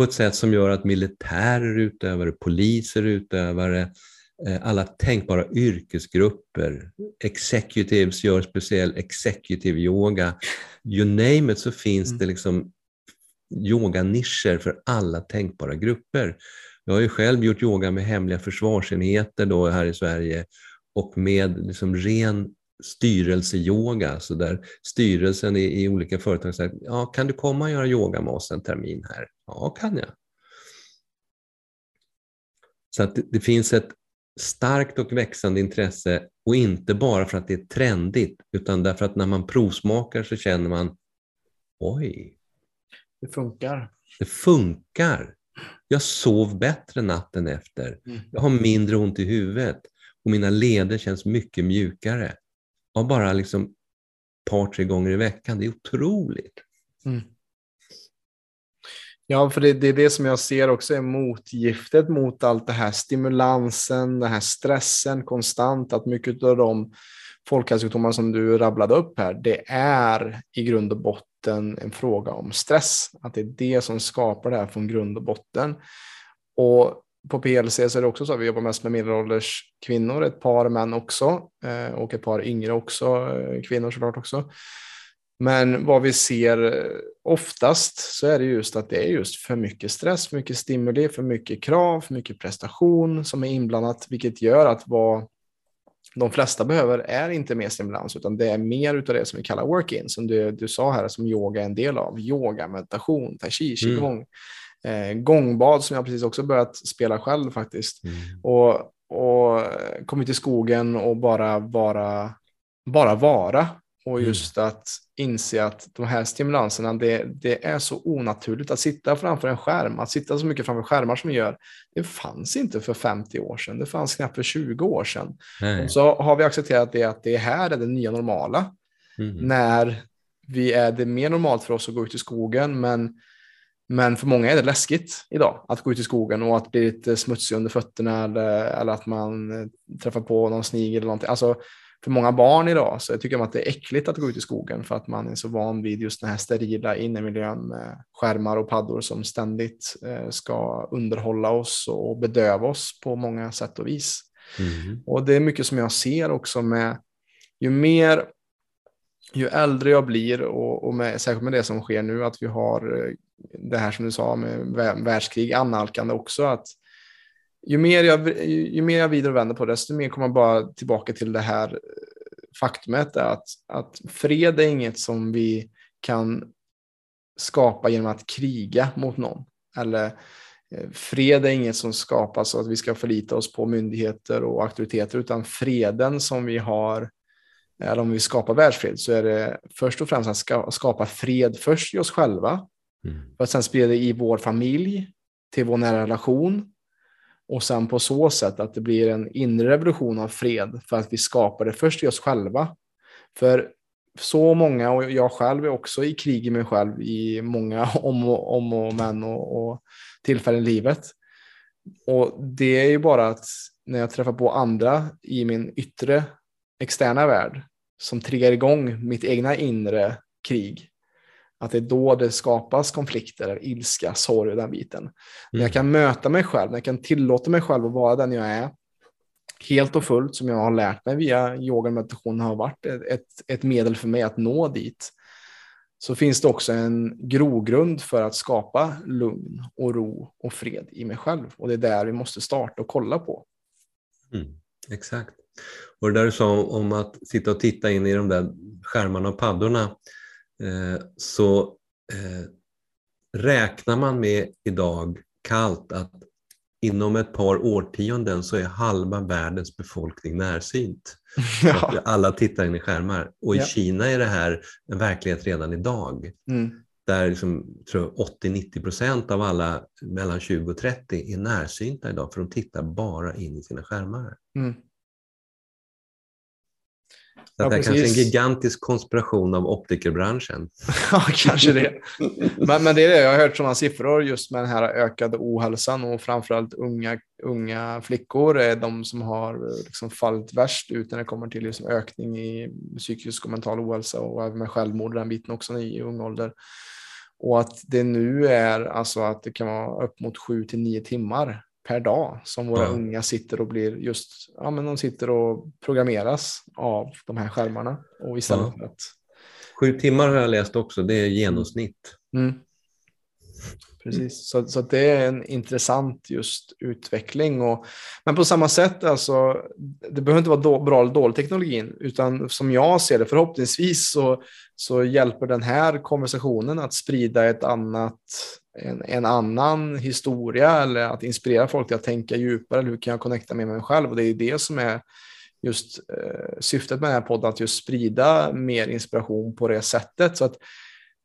på ett sätt som gör att militärer utövare, poliser utövare, eh, alla tänkbara yrkesgrupper, executives gör speciell executive yoga. You name it så finns mm. det liksom yoganischer för alla tänkbara grupper. Jag har ju själv gjort yoga med hemliga försvarsenheter då här i Sverige och med liksom ren styrelseyoga, så där styrelsen i, i olika företag säger ja, kan du komma och göra yoga med oss en termin här? Ja, kan jag. Så att det, det finns ett starkt och växande intresse och inte bara för att det är trendigt utan därför att när man provsmakar så känner man oj. Det funkar. Det funkar. Jag sov bättre natten efter. Mm. Jag har mindre ont i huvudet och mina leder känns mycket mjukare av bara liksom ett par, tre gånger i veckan. Det är otroligt. Mm. Ja, för det, det, är det som jag ser också är motgiftet mot allt det här stimulansen, den här stressen konstant, att mycket av de folkhälsosjukdomar som du rabblade upp här, det är i grund och botten en fråga om stress. Att det är det som skapar det här från grund och botten. Och på PLC så är det också så att vi jobbar mest med medelålders kvinnor, ett par män också eh, och ett par yngre också, eh, kvinnor såklart också. Men vad vi ser eh, oftast så är det just att det är just för mycket stress, för mycket stimuli, för mycket krav, för mycket prestation som är inblandat, vilket gör att vad de flesta behöver är inte mer stimulans, utan det är mer av det som vi kallar work-in, som du, du sa här, som yoga är en del av. Yoga, meditation, tai chi, qigong, mm. eh, gångbad som jag precis också börjat spela själv faktiskt. Mm. Och, och kommit till skogen och bara vara, bara vara och mm. just mm. att inse att de här stimulanserna, det, det, är så onaturligt att sitta framför en skärm, att sitta så mycket framför skärmar som vi gör. Det fanns inte för 50 år sedan, det fanns knappt för 20 år sedan. Och så har vi accepterat det att det här är det nya normala. Mm. När vi är det mer normalt för oss att gå ut i skogen, men men för många är det läskigt idag att gå ut i skogen och att bli lite smutsig under fötterna eller, eller att man träffar på någon snigel eller någonting. Alltså, för många barn idag så tycker de att det är äckligt att gå ut i skogen för att man är så van vid just den här sterila innemiljön med skärmar och paddor som ständigt eh, ska underhålla oss och bedöva oss på många sätt och vis. Mm. Och det är mycket som jag ser också med ju mer ju äldre jag blir och, och med, särskilt med det som sker nu att vi har eh, det här som du sa med världskrig annalkande också att ju mer jag, ju mer jag vrider och vänder på det, desto mer kommer jag bara tillbaka till det här eh, faktumet att, att fred är inget som vi kan skapa genom att kriga mot någon. Eller eh, fred är inget som skapas så att vi ska förlita oss på myndigheter och auktoriteter, utan freden som vi har, eller om vi skapar världsfred, så är det först och främst att skapa fred först i oss själva, mm. för att sen sprida det i vår familj, till vår nära relation, och sen på så sätt att det blir en inre revolution av fred för att vi skapar det först i oss själva. För så många, och jag själv är också i krig i mig själv i många om och, om och men och, och tillfällen i livet. Och det är ju bara att när jag träffar på andra i min yttre externa värld som triggar igång mitt egna inre krig att det är då det skapas konflikter, ilska, sorg och den biten. Mm. När jag kan möta mig själv, när jag kan tillåta mig själv att vara den jag är, helt och fullt som jag har lärt mig via yoga och meditation har varit ett, ett medel för mig att nå dit. Så finns det också en grogrund för att skapa lugn och ro och fred i mig själv. Och det är där vi måste starta och kolla på. Mm, exakt. Och det där du sa om att sitta och titta in i de där skärmarna och paddorna så eh, räknar man med idag kallt att inom ett par årtionden så är halva världens befolkning närsynt. Ja. Alla tittar in i skärmar. Och i ja. Kina är det här en verklighet redan idag. Mm. Där liksom, 80-90 procent av alla mellan 20 och 30 är närsynta idag för de tittar bara in i sina skärmar. Mm. Så ja, det är kanske en gigantisk konspiration av optikerbranschen. ja, kanske det. Men, men det är det, jag har hört sådana siffror just med den här ökade ohälsan och framförallt unga, unga flickor är de som har liksom fallit värst ut när det kommer till liksom ökning i psykisk och mental ohälsa och även med självmord, den biten också i ung ålder. Och att det nu är alltså att det kan vara upp mot sju till nio timmar per dag som våra ja. unga sitter och blir just, ja men de sitter och programmeras av de här skärmarna. Och istället för att... Sju timmar har jag läst också, det är genomsnitt. Mm. Mm. Precis, så, så det är en intressant just utveckling. Och, men på samma sätt, alltså, det behöver inte vara då, bra eller dålig teknologin, utan som jag ser det, förhoppningsvis så, så hjälper den här konversationen att sprida ett annat en, en, annan historia eller att inspirera folk till att tänka djupare. Eller hur kan jag connecta med mig själv? Och det är det som är just eh, syftet med den här podden, att just sprida mer inspiration på det sättet. Så att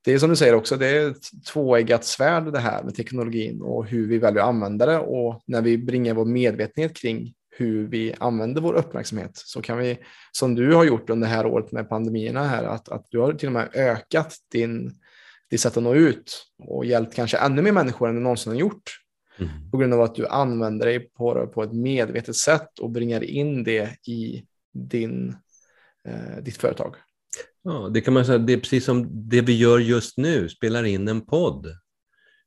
det är som du säger också, det är ett tvåeggat svärd det här med teknologin och hur vi väljer att använda det. Och när vi bringar vår medvetenhet kring hur vi använder vår uppmärksamhet så kan vi, som du har gjort under det här året med pandemierna här, att, att du har till och med ökat din ditt sätt att nå ut och hjälpt kanske ännu mer människor än du någonsin har gjort. Mm. På grund av att du använder dig på på ett medvetet sätt och bringar in det i din, eh, ditt företag. Ja, det kan man säga, det är precis som det vi gör just nu, spelar in en podd.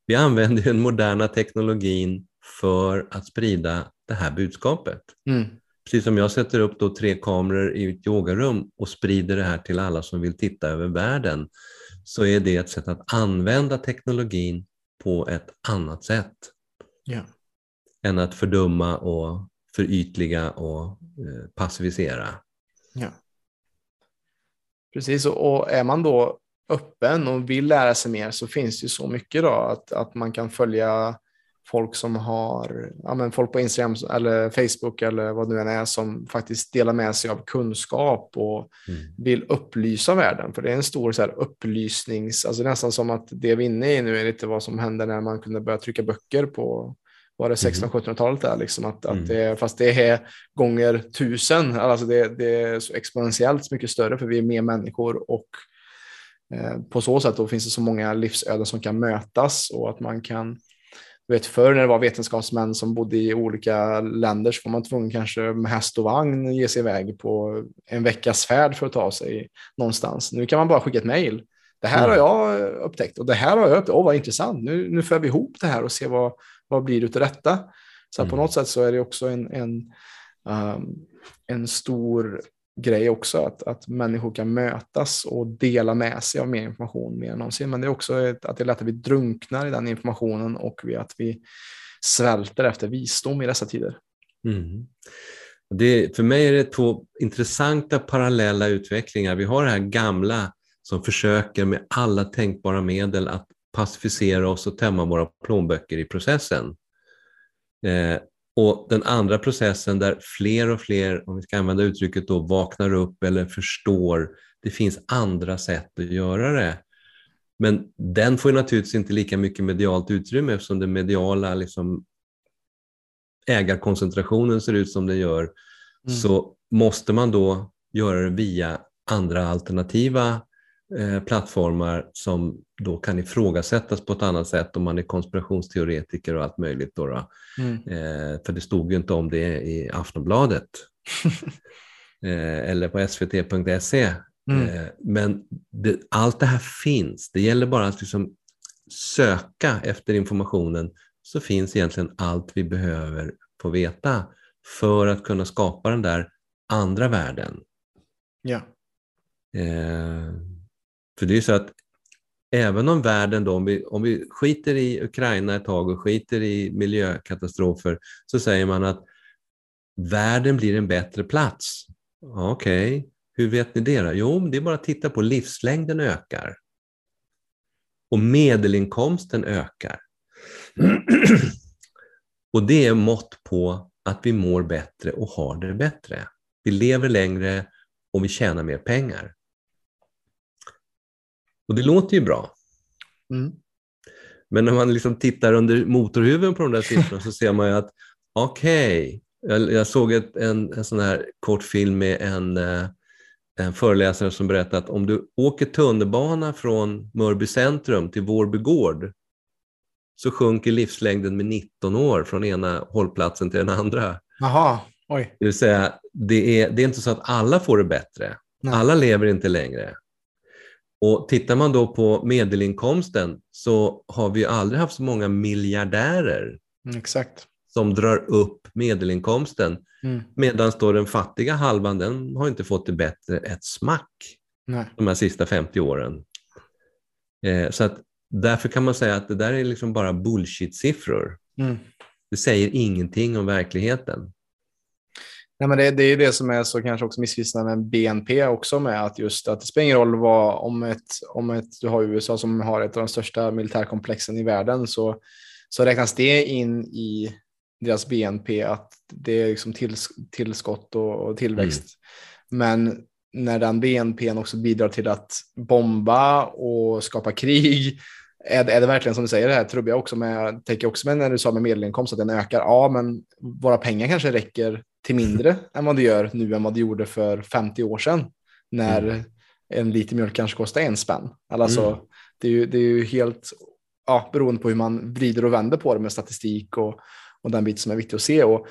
Vi använder den moderna teknologin för att sprida det här budskapet. Mm. Precis som jag sätter upp då tre kameror i ett yogarum och sprider det här till alla som vill titta över världen, så är det ett sätt att använda teknologin på ett annat sätt Ja. än att fördumma och förytliga och eh, passivisera. Ja. Precis, och, är man då öppen och vill lära sig mer så finns det ju så mycket då att, att man kan följa folk som har, ja men folk på Instagram eller Facebook eller vad det nu än är som faktiskt delar med sig av kunskap och Mm. vill upplysa världen. För det är en stor så här, upplysnings, alltså nästan som att det vi är inne i nu är lite vad som hände när man kunde börja trycka böcker på var det 1600-1700-talet där, liksom att, Mm. att det, fast det är gånger tusen, alltså det, det är så exponentiellt mycket större för vi är mer människor och eh, på så sätt då finns det så många livsöden som kan mötas och att man kan vet förr när det var vetenskapsmän som bodde i olika länder så var man tvungen kanske med häst och vagn ge sig iväg på en veckas färd för att ta sig någonstans. Nu kan man bara skicka ett mejl. Det här Mm. har jag upptäckt och det här har jag upptäckt. Åh, vad intressant. Nu, nu för vi ihop det här och ser vad, vad blir det detta. Så att på Mm. något sätt så är det också en, en, um, en stor grej också att, att människor kan mötas och dela med sig av mer information mer än någonsin. Men det är också ett, att det är lätt att vi drunknar i den informationen och vi, att vi svälter efter visdom i dessa tider. Mm. Det, för mig är det två intressanta parallella utvecklingar. Vi har det här gamla som försöker med alla tänkbara medel att pacificera oss och tämma våra plånböcker i processen. Eh, och den andra processen där fler och fler, om vi ska använda uttrycket då, vaknar upp eller förstår, det finns andra sätt att göra det. Men den får ju naturligtvis inte lika mycket medialt utrymme eftersom den mediala liksom, ägarkoncentrationen ser ut som den gör, Mm. så måste man då göra det via andra alternativa eh, plattformar som då kan ifrågasättas på ett annat sätt om man är konspirationsteoretiker och allt möjligt. Då, då. Mm. Eh, för det stod ju inte om det i Aftonbladet eh, eller på svt.se. Mm. Eh, men det, allt det här finns. Det gäller bara att liksom söka efter informationen så finns egentligen allt vi behöver få veta för att kunna skapa den där andra världen. Ja. Eh, för det är ju så att även om världen då, om vi, om vi skiter i Ukraina ett tag och skiter i miljökatastrofer, så säger man att världen blir en bättre plats. Okej, okay. hur vet ni det då? Jo, det är bara att titta på livslängden ökar. Och medelinkomsten ökar. och det är mått på att vi mår bättre och har det bättre. Vi lever längre och vi tjänar mer pengar. Och det låter ju bra. Mm. Men när man liksom tittar under motorhuven på de där siffrorna så ser man ju att okej, okay, jag, jag, såg ett, en, en sån här kort film med en, eh, en föreläsare som berättade att om du åker tunnelbana från Mörby centrum till Vårby gård så sjunker livslängden med 19 år från ena hållplatsen till den andra. Jaha, oj. Det vill säga, det är, det är inte så att alla får det bättre. Nej. Alla lever inte längre. Och tittar man då på medelinkomsten så har vi aldrig haft så många miljardärer exakt. som drar upp medelinkomsten. Mm. Medan då den fattiga halvan, den har inte fått det bättre ett smack Nej. de här sista 50 åren. Eh, så att därför kan man säga att det där är liksom bara bullshit-siffror. Mm. Det säger ingenting om verkligheten. Nej, men det, det är det som är så kanske också missvisande med BNP också med att just att det spelar ingen roll vad om ett, om ett, du har USA som har ett av de största militärkomplexen i världen så, så räknas det in i deras BNP att det är liksom tills, tillskott och, och tillväxt. Men när den BNP också bidrar till att bomba och skapa krig är det, är det verkligen som du säger det här trubbiga också med, tänker också med när du sa med medelinkomst att den ökar. Ja, men våra pengar kanske räcker till mindre än vad det gör nu än vad det gjorde för 50 år sedan. När Mm. en liter mjölk kanske kostar en spänn. Alltså, Mm. det, är ju, det är ju helt ja, beroende på hur man vrider och vänder på det med statistik och, och den bit som är viktig att se. Och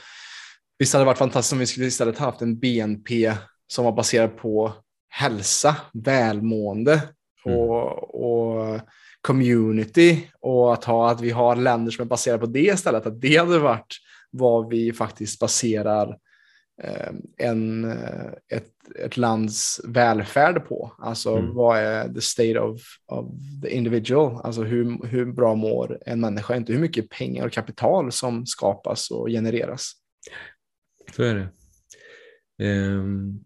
visst hade det varit fantastiskt om vi skulle istället haft en BNP som var baserad på hälsa, välmående Mm. och, och community och att, ha, att vi har länder som är baserade på det istället. Att det hade varit vad vi faktiskt baserar eh, en, eh, ett, ett lands välfärd på. Alltså mm. vad är the state of, of the individual? Alltså hur, hur bra mår en människa? Inte hur mycket pengar och kapital som skapas och genereras. Så är det. Um,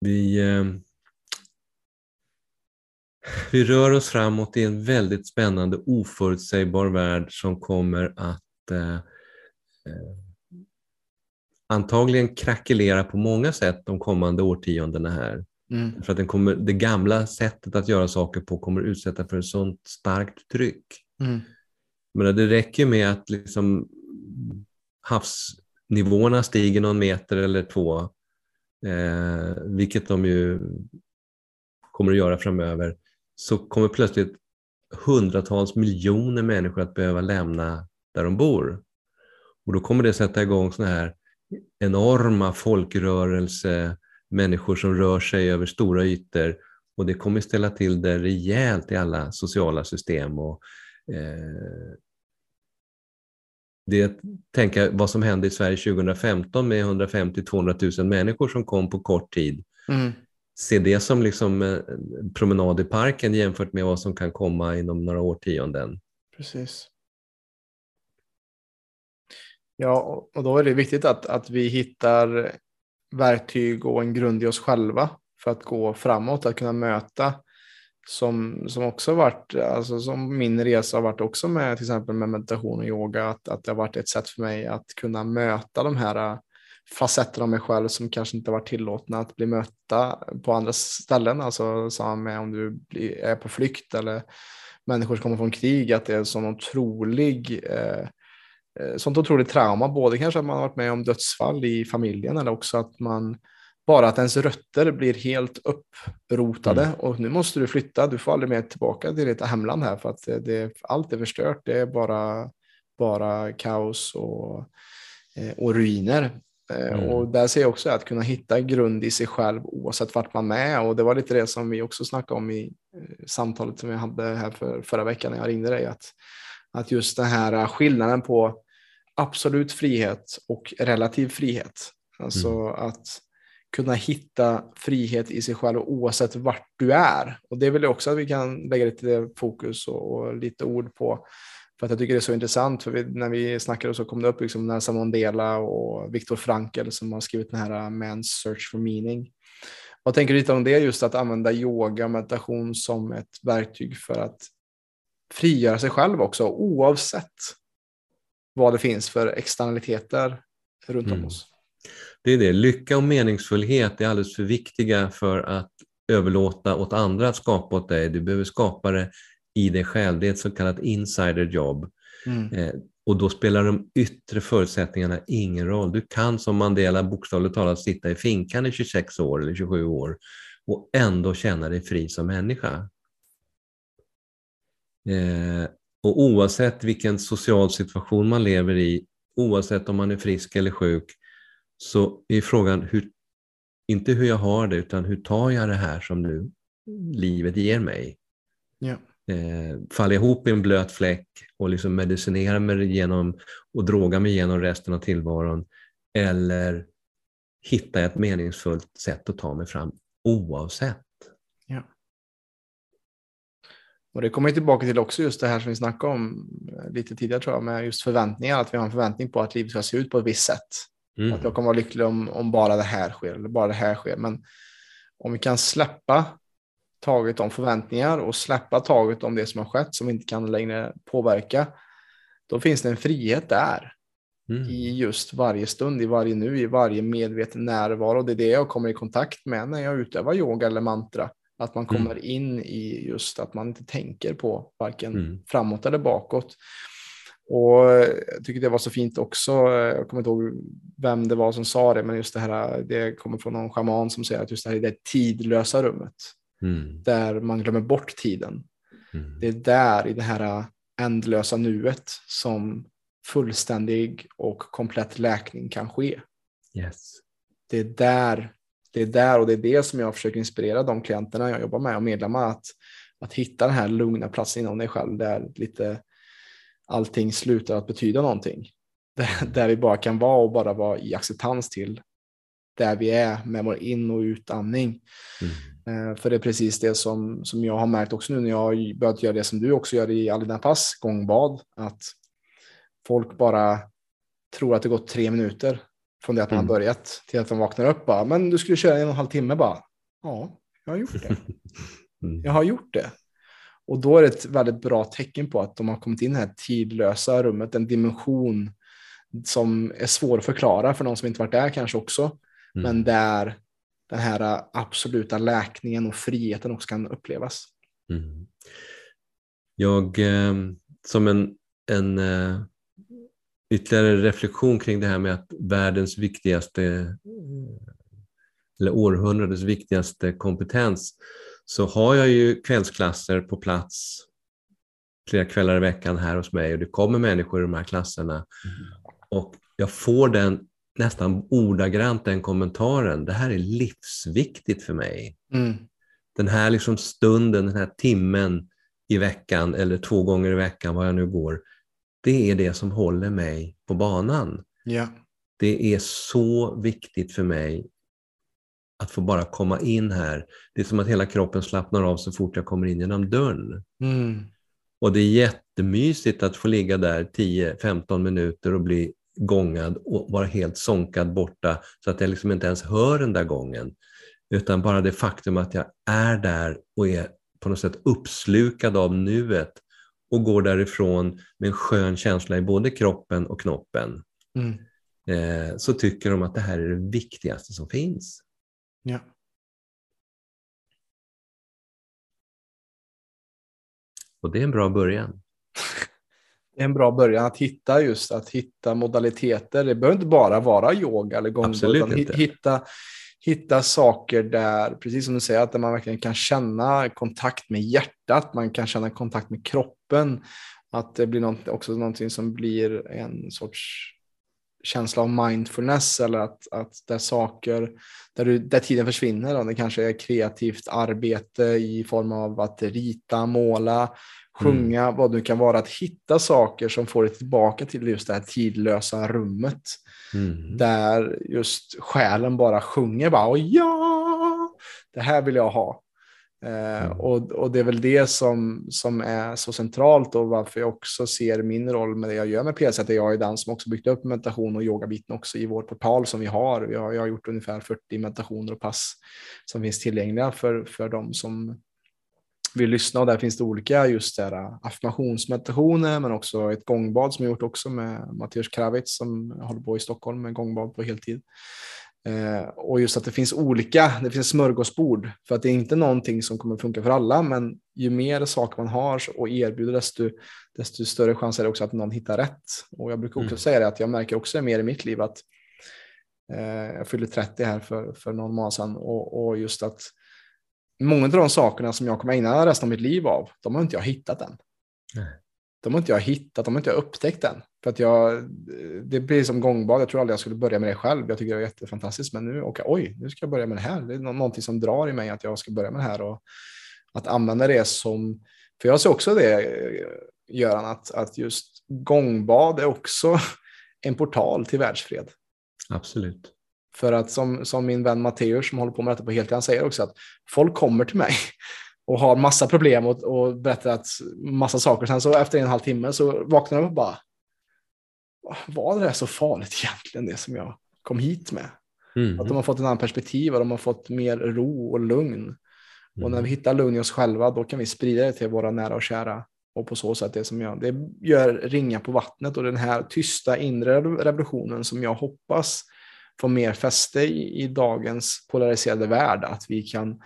vi, um, vi rör oss framåt i en väldigt spännande oförutsägbar värld som kommer att uh, uh, antagligen krackelera på många sätt de kommande årtiondena här. Mm. För att den kommer, det gamla sättet att göra saker på kommer utsätta för ett sånt starkt tryck. Mm. Men det räcker med att liksom havsnivåerna stiger någon meter eller två, eh, vilket de ju kommer att göra framöver, så kommer plötsligt hundratals miljoner människor att behöva lämna där de bor. Och då kommer det sätta igång sådana här enorma folkrörelse, människor som rör sig över stora ytor och det kommer ställa till det rejält i alla sociala system. Och, eh, det tänka vad som hände i Sverige 2015 med 150-200 000 människor som kom på kort tid. Mm. Se det som liksom eh, promenad i parken jämfört med vad som kan komma inom några årtionden. Precis. Ja, och då är det viktigt att, att vi hittar verktyg och en grund i oss själva för att gå framåt, att kunna möta som, som också varit, alltså som min resa har varit också med till exempel med meditation och yoga, att, att det har varit ett sätt för mig att kunna möta de här facetter av mig själv som kanske inte varit tillåtna att bli mötta på andra ställen, alltså samma med om du är på flykt eller människor som kommer från krig, att det är en sån otrolig eh, Eh, sånt otroligt trauma, både kanske att man har varit med om dödsfall i familjen eller också att man bara att ens rötter blir helt upprotade mm. och nu måste du flytta, du får aldrig mer tillbaka till ditt hemland här för att det, det, allt är förstört, det är bara, bara kaos och, eh, och ruiner. Eh, mm. Och där ser jag också att kunna hitta grund i sig själv oavsett vart man är och det var lite det som vi också snackade om i samtalet som vi hade här för förra veckan när jag ringde dig, att, att just den här skillnaden på absolut frihet och relativ frihet. Alltså mm. att kunna hitta frihet i sig själv oavsett vart du är. Och det vill jag också att vi kan lägga lite fokus och, och lite ord på. För att jag tycker det är så intressant, för vi, när vi snackade så kom det upp liksom Nelson Mandela och Viktor Frankl som har skrivit den här uh, Man's Search for Meaning. Vad tänker du lite om det, just att använda yoga och meditation som ett verktyg för att frigöra sig själv också, oavsett vad det finns för externaliteter runt om mm. oss. Det är det, lycka och meningsfullhet är alldeles för viktiga för att överlåta åt andra att skapa åt dig. Du behöver skapa det i dig själv. Det är ett så kallat insiderjobb. Mm. Eh, och då spelar de yttre förutsättningarna ingen roll. Du kan som Mandela bokstavligt talat sitta i finkan i 26 år eller 27 år och ändå känna dig fri som människa. Eh, och oavsett vilken social situation man lever i, oavsett om man är frisk eller sjuk, så är frågan hur, inte hur jag har det, utan hur tar jag det här som nu livet ger mig? Ja. Eh, faller jag ihop i en blöt fläck och liksom medicinerar mig igenom och drogar mig igenom resten av tillvaron, eller hittar jag ett meningsfullt sätt att ta mig fram oavsett? Och det kommer tillbaka till också just det här som vi snackade om eh, lite tidigare tror jag, med just förväntningar, att vi har en förväntning på att livet ska se ut på ett visst sätt. Mm. Att jag kommer vara lycklig om, om bara det här sker eller bara det här sker. Men om vi kan släppa taget om förväntningar och släppa taget om det som har skett som vi inte kan längre påverka, då finns det en frihet där. Mm. I just varje stund, i varje nu, i varje medveten närvaro. Det är det jag kommer i kontakt med när jag utövar yoga eller mantra. Att man kommer mm. in i just att man inte tänker på varken mm. framåt eller bakåt. Och jag tycker det var så fint också. Jag kommer inte ihåg vem det var som sa det, men just det här. Det kommer från någon schaman som säger att just det här är det tidlösa rummet mm. där man glömmer bort tiden. Mm. Det är där i det här ändlösa nuet som fullständig och komplett läkning kan ske. Yes. Det är där det är där och det är det som jag försöker inspirera de klienterna jag jobbar med och medlemmar att, att hitta den här lugna platsen inom dig själv där lite allting slutar att betyda någonting. Där, där vi bara kan vara och bara vara i acceptans till där vi är med vår in och utandning. Mm. För det är precis det som, som jag har märkt också nu när jag har börjat göra det som du också gör i alla dina pass, gångbad, att folk bara tror att det gått tre minuter från det att man mm. har börjat till att de vaknar upp bara, men du skulle köra en och en halv timme bara. Ja, jag har gjort det. Mm. Jag har gjort det. Och då är det ett väldigt bra tecken på att de har kommit in i det här tidlösa rummet, en dimension som är svår att förklara för någon som inte varit där kanske också. Mm. Men där den här absoluta läkningen och friheten också kan upplevas. Mm. Jag, eh, som en, en eh, ytterligare reflektion kring det här med att världens viktigaste eh, eller århundradets viktigaste kompetens så har jag ju kvällsklasser på plats flera kvällar i veckan här hos mig och det kommer människor i de här klasserna mm. och jag får den nästan ordagrant den kommentaren, det här är livsviktigt för mig. Mm. Den här liksom stunden, den här timmen i veckan eller två gånger i veckan, vad jag nu går, det är det som håller mig på banan. Ja. Det är så viktigt för mig att få bara komma in här. Det är som att hela kroppen slappnar av så fort jag kommer in genom dörren. Mm. Och det är jättemysigt att få ligga där 10-15 minuter och bli gångad och vara helt sonkad borta så att jag liksom inte ens hör den där gången. Utan bara det faktum att jag är där och är på något sätt uppslukad av nuet och går därifrån med en skön känsla i både kroppen och knoppen. Mm. Eh, så tycker de att det här är det viktigaste som finns. Ja. Och det är en bra början. Det är en bra början att hitta just att hitta modaliteter. Det behöver inte bara vara yoga eller gångboll. Absolut inte. Hitta, hitta saker där, precis som du säger, att man verkligen kan känna kontakt med hjärtat, man kan känna kontakt med kroppen. Att det blir något, också någonting som blir en sorts känsla av mindfulness eller att, att där saker, där, du, där tiden försvinner, då, det kanske är kreativt arbete i form av att rita, måla, sjunga, mm. vad det kan vara, att hitta saker som får dig tillbaka till just det här tidlösa rummet. Mm. Där just själen bara sjunger bara, ja, det här vill jag ha. Eh, mm. och, och det är väl det som, som är så centralt och varför jag också ser min roll med det jag gör med PLC, att jag är den som också byggt upp meditation och yogabiten också i vår portal som vi har. Har, jag har gjort ungefär 40 meditationer och pass som finns tillgängliga för, för de som vill lyssna och där finns det olika just där äh, affirmationsmeditationer men också ett gångbad som jag gjort också med Mattias Kravitz som håller på i Stockholm med gångbad på heltid. Eh, och just att det finns olika, det finns smörgåsbord för att det är inte någonting som kommer funka för alla men ju mer saker man har och erbjuder desto, desto större chans är det också att någon hittar rätt. Och jag brukar också mm. säga det att jag märker också mer i mitt liv att eh, jag fyllde 30 här för, för någon månad sedan och, och just att många av de sakerna som jag kommer ägna resten av mitt liv av, de har inte jag hittat än. Nej. De har inte jag hittat, de har inte jag upptäckt än. För att jag, det blir som gångbad, jag tror aldrig jag skulle börja med det själv. Jag tycker det är jättefantastiskt, men nu, okay, oj, nu ska jag börja med det här. Det är någonting som drar i mig att jag ska börja med det här och att använda det som, för jag ser också det, Göran, att, att just gångbad är också en portal till världsfred. Absolut. För att som, som min vän Matteus som håller på med detta på heltid, han säger också att folk kommer till mig och har massa problem och, och berättar att massa saker. Sen så efter en och en halv timme så vaknar de och bara, var det så farligt egentligen det som jag kom hit med? Mm. Att de har fått en annan perspektiv och de har fått mer ro och lugn. Mm. Och när vi hittar lugn i oss själva, då kan vi sprida det till våra nära och kära. Och på så sätt det som jag, det gör ringa på vattnet och den här tysta inre revolutionen som jag hoppas få mer fäste i, i dagens polariserade värld. Att vi kan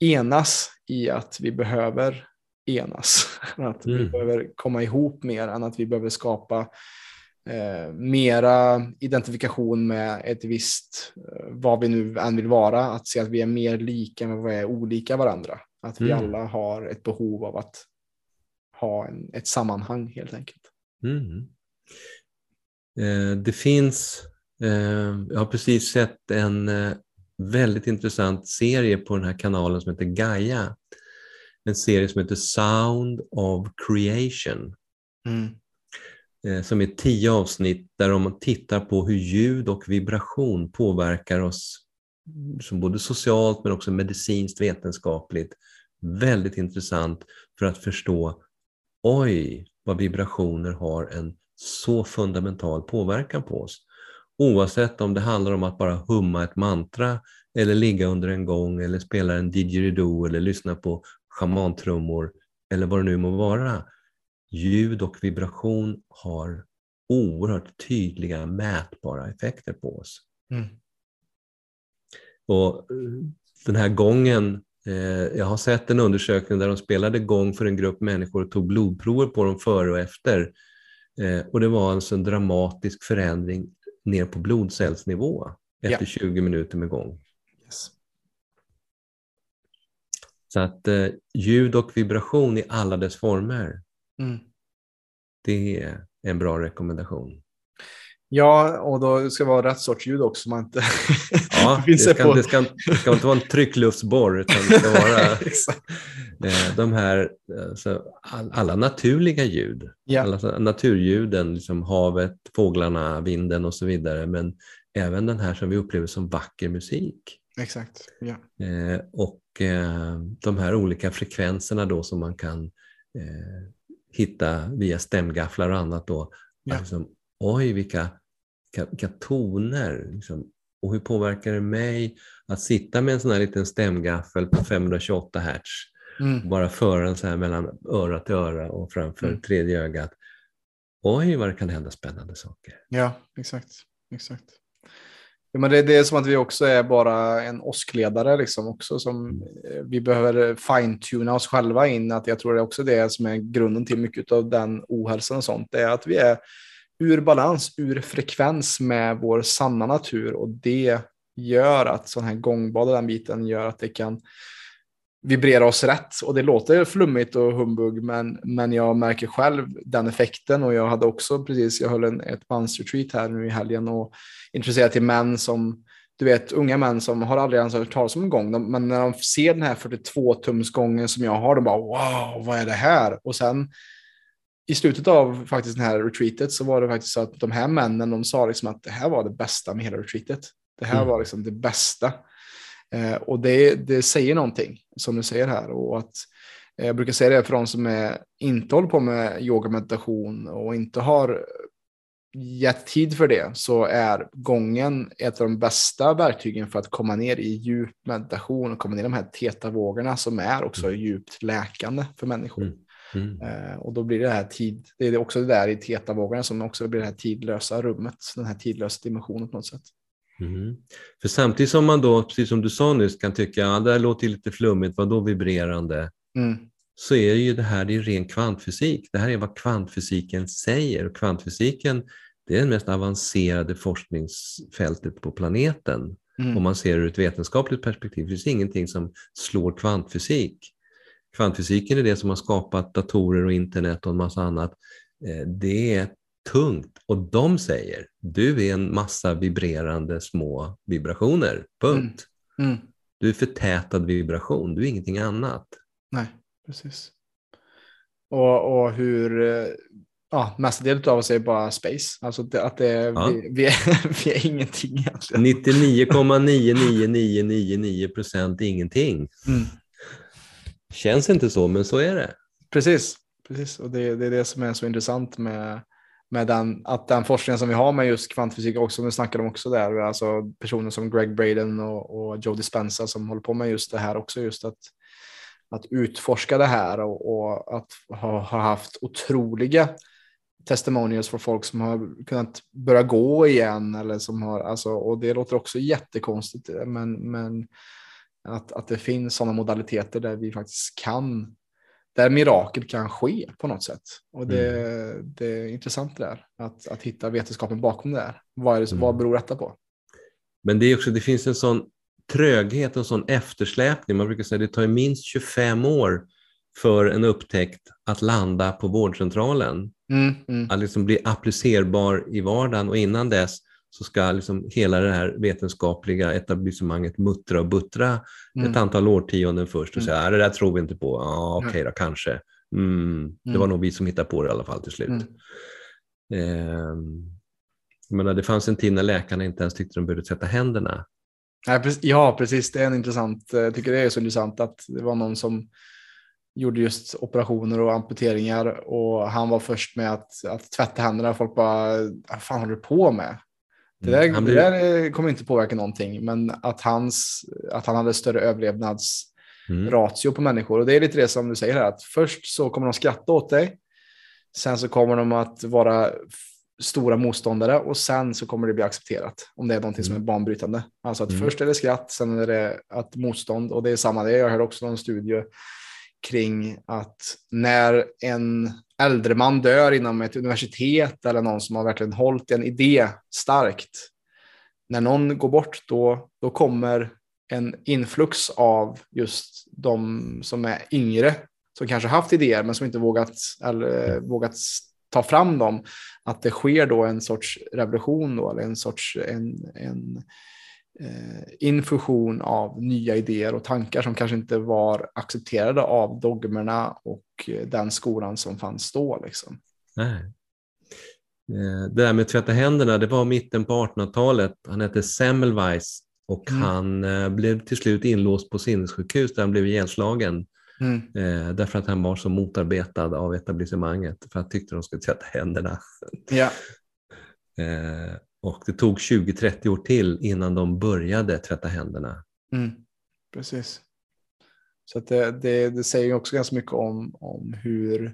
enas i att vi behöver enas. Att mm. vi behöver komma ihop mer än att vi behöver skapa eh, mera identifikation med ett visst, eh, vad vi nu än vill vara. Att se att vi är mer lika än vad vi är olika varandra. Att vi mm. alla har ett behov av att ha en, ett sammanhang helt enkelt. Mm. Eh, det finns jag har precis sett en eh, väldigt intressant serie på den här kanalen som heter Gaia. en serie som heter Sound of Creation. Mm. Eh, som är tio avsnitt där de tittar på hur ljud och vibration påverkar oss som både socialt men också medicinskt vetenskapligt. Väldigt intressant för att förstå, oj, vad vibrationer har en så fundamental påverkan på oss. Oavsett om det handlar om att bara humma ett mantra eller ligga under en gång eller spela en didgeridoo eller lyssna på schamantrummor eller vad det nu må vara. Ljud och vibration har oerhört tydliga mätbara effekter på oss. Mm. Och eh, den här gången, eh, jag har sett en undersökning där de spelade gång för en grupp människor och tog blodprover på dem före och efter. Eh, och det var alltså en dramatisk förändring ner på blodcellsnivå efter Ja. 20 minuter med gång. Yes. Så att eh, ljud och vibration i alla dess former, Mm. det är en bra rekommendation. Ja, och då ska det vara rätt sorts ljud också. så Man inte Ja, det ska, på- det, ska, det ska inte vara en tryckluftsborr utan det ska vara eh, de här alltså, all, alla naturliga ljud. Ja. Alla naturljuden, liksom havet, fåglarna, vinden och så vidare. Men även den här som vi upplever som vacker musik. Exakt. Ja. Eh, och de här olika frekvenserna då som man kan hitta via stämgafflar och annat då. Ja. Liksom, oj, vilka, vilka, vilka toner! Liksom, och hur påverkar det mig att sitta med en sån här liten stämgaffel på 528 hertz Mm. bara föra den så här mellan öra till öra och framför Mm. tredje ögat. Oj, vad det kan hända spännande saker. Ja, exakt. exakt. Ja, men det, det är som att vi också är bara en åskledare liksom också som eh, vi behöver fine-tuna oss själva in. Att jag tror det är också det som är grunden till mycket av den ohälsan och sånt. Det är att vi är ur balans, ur frekvens med vår sanna natur och det gör att sån här gångbad och den biten gör att det kan vibrera oss rätt. Och det låter flummigt och humbug, men, men jag märker själv den effekten. Och jag hade också precis, jag höll en, ett mansretreat här nu i helgen och intresserad till män som, du vet, unga män som har aldrig ens hört talas om en gång. De, men när de ser den här 42-tumsgången som jag har, de bara wow, vad är det här? Och sen i slutet av faktiskt den här retreatet så var det faktiskt så att de här männen, de sa liksom att det här var det bästa med hela retreatet. Det här Mm. var liksom det bästa. Eh, och det, det säger någonting, som du säger här. Och att, eh, jag brukar säga det för de som är, inte håller på med yoga meditation och inte har gett tid för det, så är gången ett av de bästa verktygen för att komma ner i djup meditation och komma ner i de här teta-vågorna som är också djupt läkande för människor. Mm. Mm. Eh, och då blir det här tid, det är också det där i teta-vågorna som också blir det här tidlösa rummet, den här tidlösa dimensionen på något sätt. Mm. För samtidigt som man då, precis som du sa nyss, kan tycka att ja, det här låter lite flummigt, vad då vibrerande? Mm. Så är ju det här det är ren kvantfysik. Det här är vad kvantfysiken säger. Och kvantfysiken det är det mest avancerade forskningsfältet på planeten. Mm. Om man ser det ur ett vetenskapligt perspektiv. Det finns ingenting som slår kvantfysik. Kvantfysiken är det som har skapat datorer och internet och en massa annat. Eh, Det är tungt och de säger du är en massa vibrerande små vibrationer. Punkt. Mm. Du är förtätad vibration, du är ingenting annat. Nej, precis. Och, och hur, eh, ja, mestadels av oss är bara space. Alltså det, att det, Ja. vi, vi, är, vi är ingenting egentligen. 99,9999 procent ingenting. Mm. Känns inte så, men så är det. Precis, precis. Och det, det är det som är så intressant med, med den, att den forskningen som vi har med just kvantfysik också, nu snackade om också där, alltså personer som Greg Braden och, och Joe Dispenza som håller på med just det här också, just att, att utforska det här och, och att ha, ha haft otroliga testimonials för folk som har kunnat börja gå igen eller som har, alltså, och det låter också jättekonstigt, men, men att, att det finns sådana modaliteter där vi faktiskt kan där mirakel kan ske på något sätt. Och det, det är intressant det där, att, att hitta vetenskapen bakom det där. Vad, är det, Mm. vad beror detta på? Men det, är också, det finns en sån tröghet, en sån eftersläpning. Man brukar säga att det tar minst 25 år för en upptäckt att landa på vårdcentralen. Mm, mm, Att liksom bli applicerbar i vardagen och innan dess så ska liksom hela det här vetenskapliga etablissemanget muttra och buttra Mm. ett antal årtionden först och Mm. säga, "Ah, det där tror vi inte på, ja okej då, kanske. Mm, det Mm. var nog vi som hittade på det i alla fall till slut. Mm. Jag menar, det fanns en tid när läkarna inte ens tyckte de behövde tvätta händerna. Ja, precis. Det är en intressant, eh, jag tycker det är så intressant att det var någon som gjorde just operationer och amputeringar och han var först med att, att tvätta händerna. Folk bara, vad fan håller du på med? Det där, Mm. Han det där eh, kommer inte påverka någonting, men att, hans, att han hade större överlevnadsratio Mm. på människor. Och det är lite det som du säger här, att först så kommer de skratta åt dig, sen så kommer de att vara stora motståndare och sen så kommer det bli accepterat om det är någonting som är Mm. banbrytande. Alltså att Mm. först är det skratt, sen är det att motstånd och det är samma det. Jag hörde också någon studie kring att när en äldre man dör inom ett universitet eller någon som har verkligen hållit en idé starkt. När någon går bort då, då kommer en influx av just de som är yngre som kanske haft idéer men som inte vågat, eller, vågat ta fram dem. Att det sker då en sorts revolution då, eller en sorts en, en eh, infusion av nya idéer och tankar som kanske inte var accepterade av dogmerna och eh, den skolan som fanns då. Liksom. Nej. Eh, Det där med att tvätta händerna, det var mitten på 1800-talet. Han hette Semmelweis och Mm. han eh, blev till slut inlåst på sinnessjukhus där han blev ihjälslagen. Mm. Eh, därför att han var så motarbetad av etablissemanget för att tyckte de skulle tvätta händerna. Ja. Och det tog 20-30 år till innan de började tvätta händerna. Mm. Precis. Så det, det, det säger ju också ganska mycket om, om hur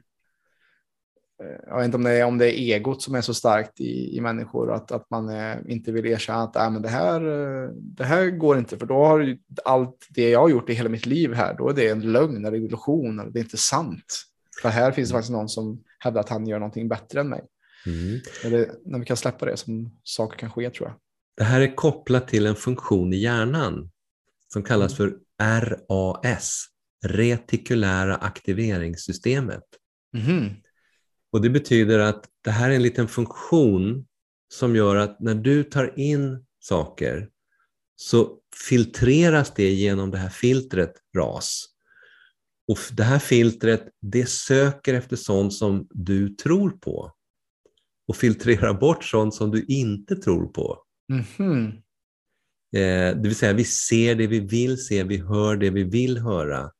eh, jag vet inte om det, är, om det är egot som är så starkt i, i människor att, att man eh, inte vill erkänna att äh, men det, här, eh, det här går inte för då har ju allt det jag har gjort i hela mitt liv här då är det en lögn eller illusion eller det är inte sant. För här finns det faktiskt någon som hävdar att han gör någonting bättre än mig. Mm. Det, när vi kan släppa det som saker kan ske tror jag. Det här är kopplat till en funktion i hjärnan som kallas för RAS, retikulära aktiveringssystemet. Mhm. Och Det betyder att det här är en liten funktion som gör att när du tar in saker så filtreras det genom det här filtret RAS. Och det här filtret det söker efter sånt som du tror på och filtrerar bort sånt som du inte tror på. Mhm. Eh, det vill säga vi ser det vi vill se, vi hör det vi vill höra.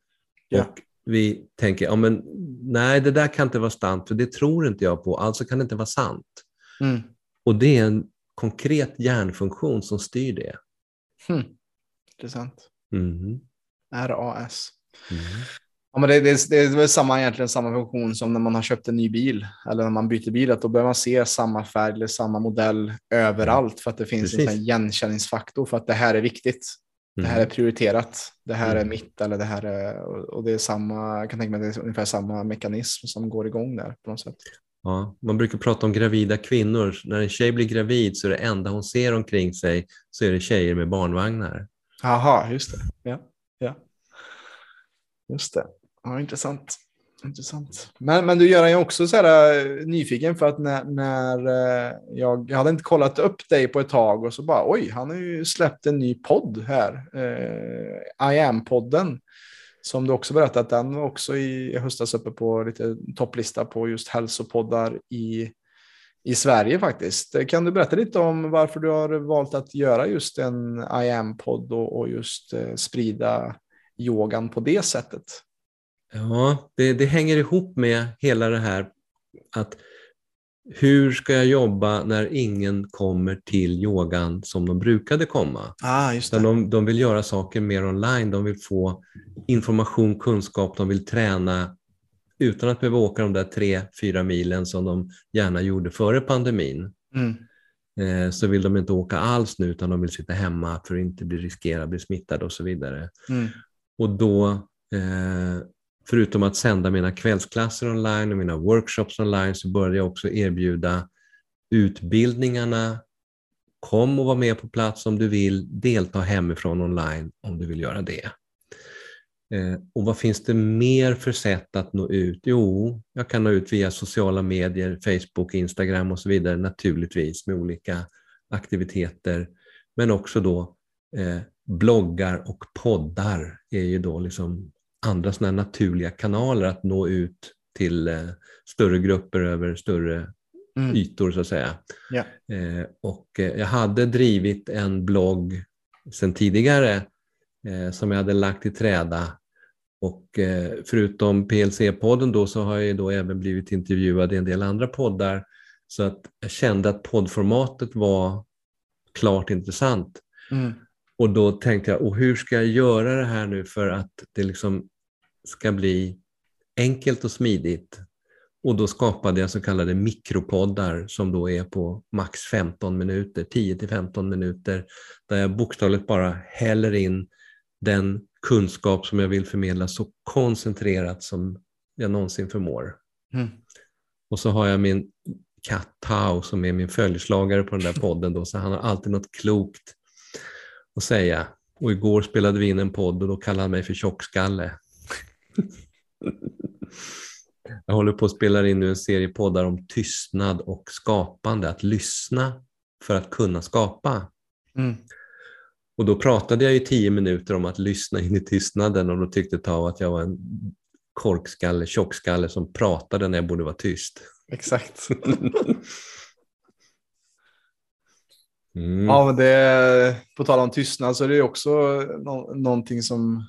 Ja. Och vi tänker, ja, men, nej det där kan inte vara sant för det tror inte jag på, alltså kan det inte vara sant. Mm. Och det är en konkret hjärnfunktion som styr det. Hmm. Intressant. Mhm. RAS. Mm. Ja, men det, det, det är väl samma, egentligen samma funktion som när man har köpt en ny bil eller när man byter bil. Att då börjar man se samma färg eller samma modell överallt för att det finns en Precis. här igenkänningsfaktor för att det här är viktigt. Det här är Mm. prioriterat. Det här är Mm. mitt eller det här är och och det är samma. Jag kan tänka mig att det är ungefär samma mekanism som går igång där på något sätt. Ja, man brukar prata om gravida kvinnor. När en tjej blir gravid så är det enda hon ser omkring sig så är det tjejer med barnvagnar. Jaha, just det. Ja, ja. Just det. Ja, intressant. intressant. Men, men du gör ju också så här eh, nyfiken för att när, när eh, jag, jag hade inte kollat upp dig på ett tag och så bara oj, han har ju släppt en ny podd här. Eh, I am-podden. Som du också berättat den var också i höstas uppe på lite topplista på just hälsopoddar i, i Sverige faktiskt. Kan du berätta lite om varför du har valt att göra just en I am-podd och, och just eh, sprida yogan på det sättet? Ja, det, det hänger ihop med hela det här att hur ska jag jobba när ingen kommer till yogan som de brukade komma? Ah, just Utan de, de vill göra saker mer online, de vill få information, kunskap, de vill träna utan att behöva åka de där tre, fyra milen som de gärna gjorde före pandemin. Mm. Eh, så vill de inte åka alls nu utan de vill sitta hemma för att inte bli riskera att bli smittade och så vidare. Mm. Och då, eh, förutom att sända mina kvällsklasser online och mina workshops online så började jag också erbjuda utbildningarna. Kom och var med på plats om du vill, delta hemifrån online om du vill göra det. Eh, och vad finns det mer för sätt att nå ut? Jo, jag kan nå ut via sociala medier, Facebook, Instagram och så vidare naturligtvis med olika aktiviteter. Men också då eh, bloggar och poddar är ju då liksom andra sådana naturliga kanaler att nå ut till eh, större grupper över större mm. ytor så att säga. Eh, och eh, jag hade drivit en blogg sedan tidigare eh, som jag hade lagt i träda och förutom PLC-podden då så har jag då även blivit intervjuad i en del andra poddar så att jag kände att poddformatet var klart intressant. Mm. Och då tänkte jag, och hur ska jag göra det här nu för att det liksom ska bli enkelt och smidigt? Och då skapade jag så kallade mikropoddar som då är på max 15 minuter, 10 till 15 minuter, där jag bokstavligt bara häller in den kunskap som jag vill förmedla så koncentrerat som jag någonsin förmår. Mm. Och så har jag min katt Tao som är min följeslagare på den där podden då, så han har alltid något klokt att säga. Och igår spelade vi in en podd och då kallade han mig för tjockskalle. Jag håller på att spela in nu en serie poddar om tystnad och skapande, att lyssna för att kunna skapa. Mm. Och då pratade jag i tio minuter om att lyssna in i tystnaden och då tyckte Tao att jag var en korkskalle, tjockskalle som pratade när jag borde vara tyst. Exakt. Mm. Ja, men det, på tal om tystnad så är det också no någonting som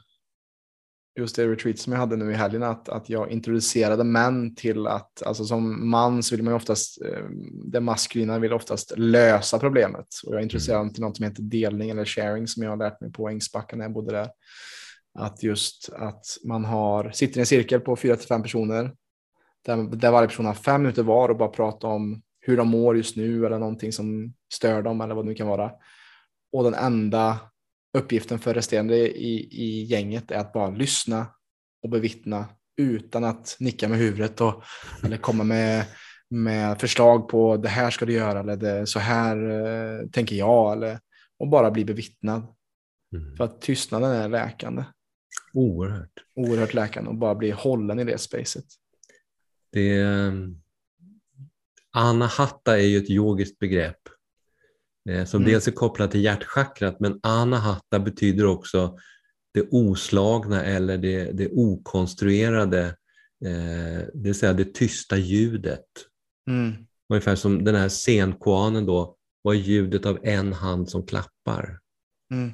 just det retreat som jag hade nu i helgen, att, att jag introducerade män till att, alltså som man så vill man ju oftast, eh, det maskulina vill oftast lösa problemet. Och jag introducerade dem till något som heter delning eller sharing som jag har lärt mig på Ängsbacka när jag bodde där. Att just att man har, sitter i en cirkel på fyra till fem personer, där, där varje person har fem minuter var och bara pratar om hur de mår just nu eller någonting som stör dem eller vad det nu kan vara. Och den enda uppgiften för resterande i, i gänget är att bara lyssna och bevittna utan att nicka med huvudet och, eller komma med, med förslag på det här ska du göra eller det, så här eh, tänker jag eller, och bara bli bevittnad. Mm. För att tystnaden är läkande. Oerhört. Oerhört läkande och bara bli hållen i det spacet. Det, ehm, Anahatta är ju ett yogiskt begrepp eh, som Mm. dels är kopplat till hjärtchakrat men Anahatta betyder också det oslagna eller det, det okonstruerade, eh, det vill säga det tysta ljudet. Mm. Ungefär som den här scenkoanen då var ljudet av en hand som klappar. Mm.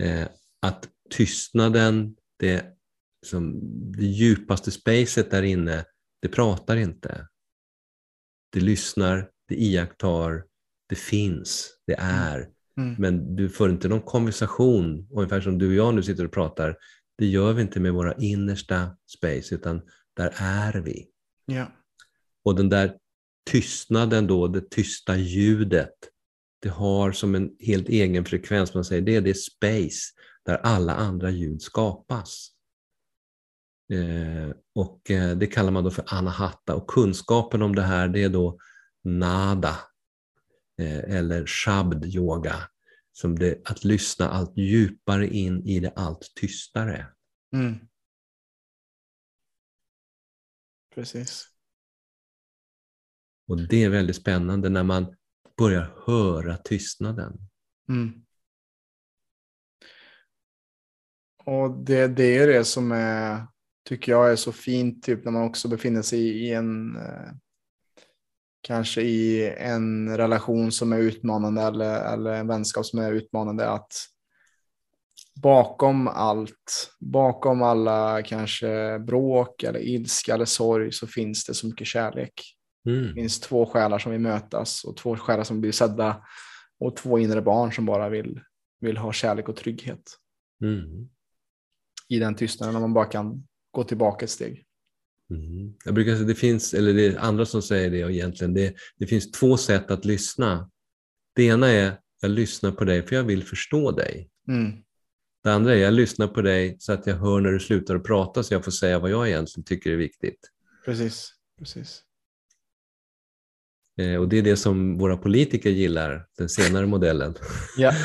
Eh, att tystnaden, det, som, det djupaste spacet där inne, det pratar inte. Det lyssnar, det iakttar, det finns, det är. Mm. Men du får inte någon konversation, ungefär som du och jag nu sitter och pratar. Det gör vi inte med våra innersta space, utan där är vi. Ja. Och den där tystnaden då, det tysta ljudet, det har som en helt egen frekvens, man säger, det är det space där alla andra ljud skapas. Eh, och eh, det kallar man då för anahatta och kunskapen om det här det är då nada eller shabd yoga. Som det, att lyssna allt djupare in i det allt tystare. Mm. Precis. Och det är väldigt spännande när man börjar höra tystnaden. Mm. Och det, det är det som är, tycker jag är så fint, typ när man också befinner sig i en, eh, kanske i en relation som är utmanande eller, eller en vänskap som är utmanande, att bakom allt, bakom alla kanske bråk eller ilska eller sorg så finns det så mycket kärlek. Det Mm. finns två själar som vill mötas och två själar som blir sedda och två inre barn som bara vill, vill ha kärlek och trygghet Mm. i den tystnaden om man bara kan gå tillbaka ett steg. Mm. Jag brukar säga det finns, eller det är andra som säger det egentligen, det, det finns två sätt att lyssna. Det ena är jag lyssnar på dig för jag vill förstå dig. Mm. Det andra är jag lyssnar på dig så att jag hör när du slutar att prata så jag får säga vad jag egentligen tycker är viktigt. Precis, precis. Eh, och det är det som våra politiker gillar, den senare modellen. Ja.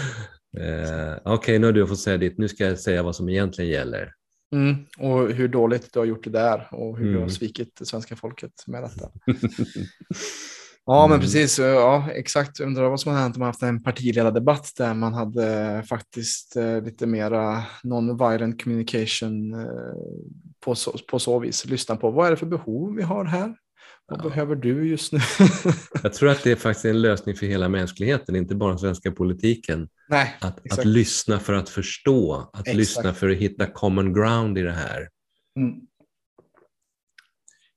Eh, Okej, nu har du fått säga ditt, nu ska jag säga vad som egentligen gäller. Mm. Och hur dåligt du har gjort det där och hur du har Mm. svikit det svenska folket med detta. Ja, men Mm. precis. Ja, exakt. Undrar vad som hade hänt om man haft en partiledardebatt där man hade faktiskt eh, lite mera non-violent communication eh, på, så, på så vis. Lyssna på vad är det för behov vi har här? Vad Ja. behöver du just nu? Jag tror att det är faktiskt en lösning för hela mänskligheten, inte bara svenska politiken. Nej, Att, att lyssna för att förstå, att Exakt. lyssna för att hitta common ground i det här. Mm.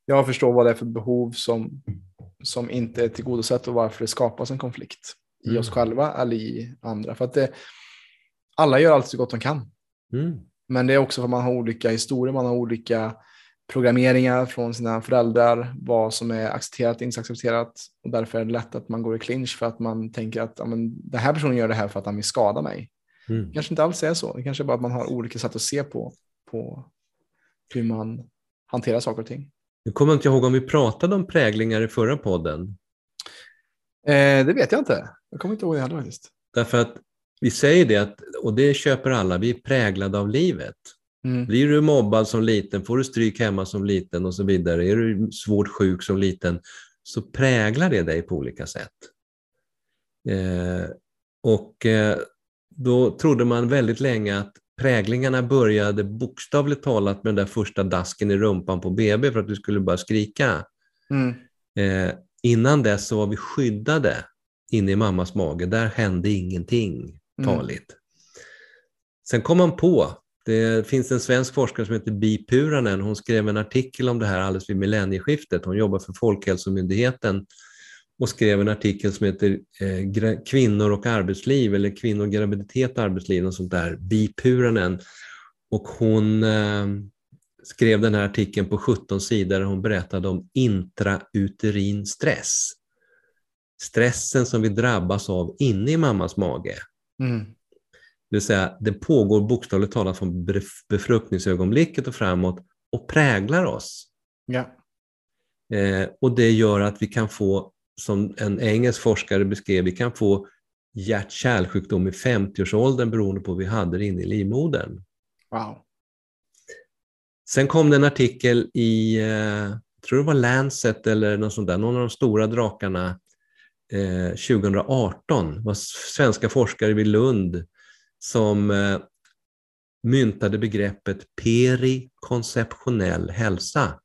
Jag förstår vad det är för behov som, som inte är tillgodosett och varför det skapas en konflikt i Mm. oss själva eller i andra. För att det, alla gör allt så gott de kan. Mm. Men det är också för att man har olika historier, man har olika programmeringar från sina föräldrar, vad som är accepterat och inte accepterat. Och därför är det lätt att man går i clinch för att man tänker att ja, men, den här personen gör det här för att han vill skada mig. Mm. Det kanske inte alls är så. Det kanske är bara att man har olika sätt att se på, på hur man hanterar saker och ting. Nu kommer inte jag ihåg om vi pratade om präglingar i förra podden. Eh, det vet jag inte. Jag kommer inte ihåg det heller faktiskt. Därför att vi säger det, att, och det köper alla, vi är präglade av livet. Mm. Blir du mobbad som liten, får du stryk hemma som liten och så vidare, är du svårt sjuk som liten, så präglar det dig på olika sätt. Eh, och eh, då trodde man väldigt länge att präglingarna började bokstavligt talat med den där första dasken i rumpan på BB för att du skulle bara skrika. Mm. Eh, innan dess så var vi skyddade inne i mammas mage. Där hände ingenting Mm. farligt. Sen kom man på, det finns en svensk forskare som heter Bi Puranen, hon skrev en artikel om det här alldeles vid millennieskiftet. Hon jobbar för Folkhälsomyndigheten och skrev en artikel som heter eh, Kvinnor och arbetsliv eller Kvinnor, graviditet och arbetsliv och sånt där. Bi Puranen. Och hon eh, skrev den här artikeln på 17 sidor där hon berättade om intrauterin stress. Stressen som vi drabbas av inne i mammas mage. Mm. Det vill säga, det pågår bokstavligt talat från bef- befruktningsögonblicket och framåt och präglar oss. Ja. Eh, och det gör att vi kan få, som en engelsk forskare beskrev, vi kan få hjärt-kärlsjukdom i 50-årsåldern beroende på vad vi hade det inne i livmodern. Wow. Sen kom det en artikel i, eh, tror det var Lancet eller något sånt där, någon av de stora drakarna eh, 2018. Det var svenska forskare vid Lund som eh, myntade begreppet perikonceptionell hälsa.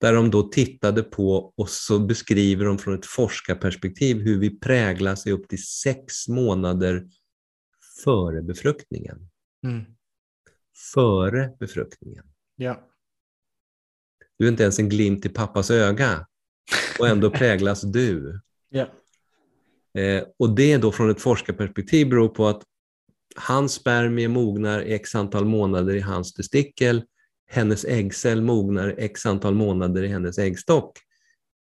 Där de då tittade på och så beskriver de från ett forskarperspektiv hur vi präglas i upp till sex månader före befruktningen. Mm. Före befruktningen. Ja. Du är inte ens en glimt i pappas öga och ändå präglas du. Ja. Eh, och det då från ett forskarperspektiv beror på att hans spermie mognar i x antal månader i hans testikel, hennes äggcell mognar x antal månader i hennes äggstock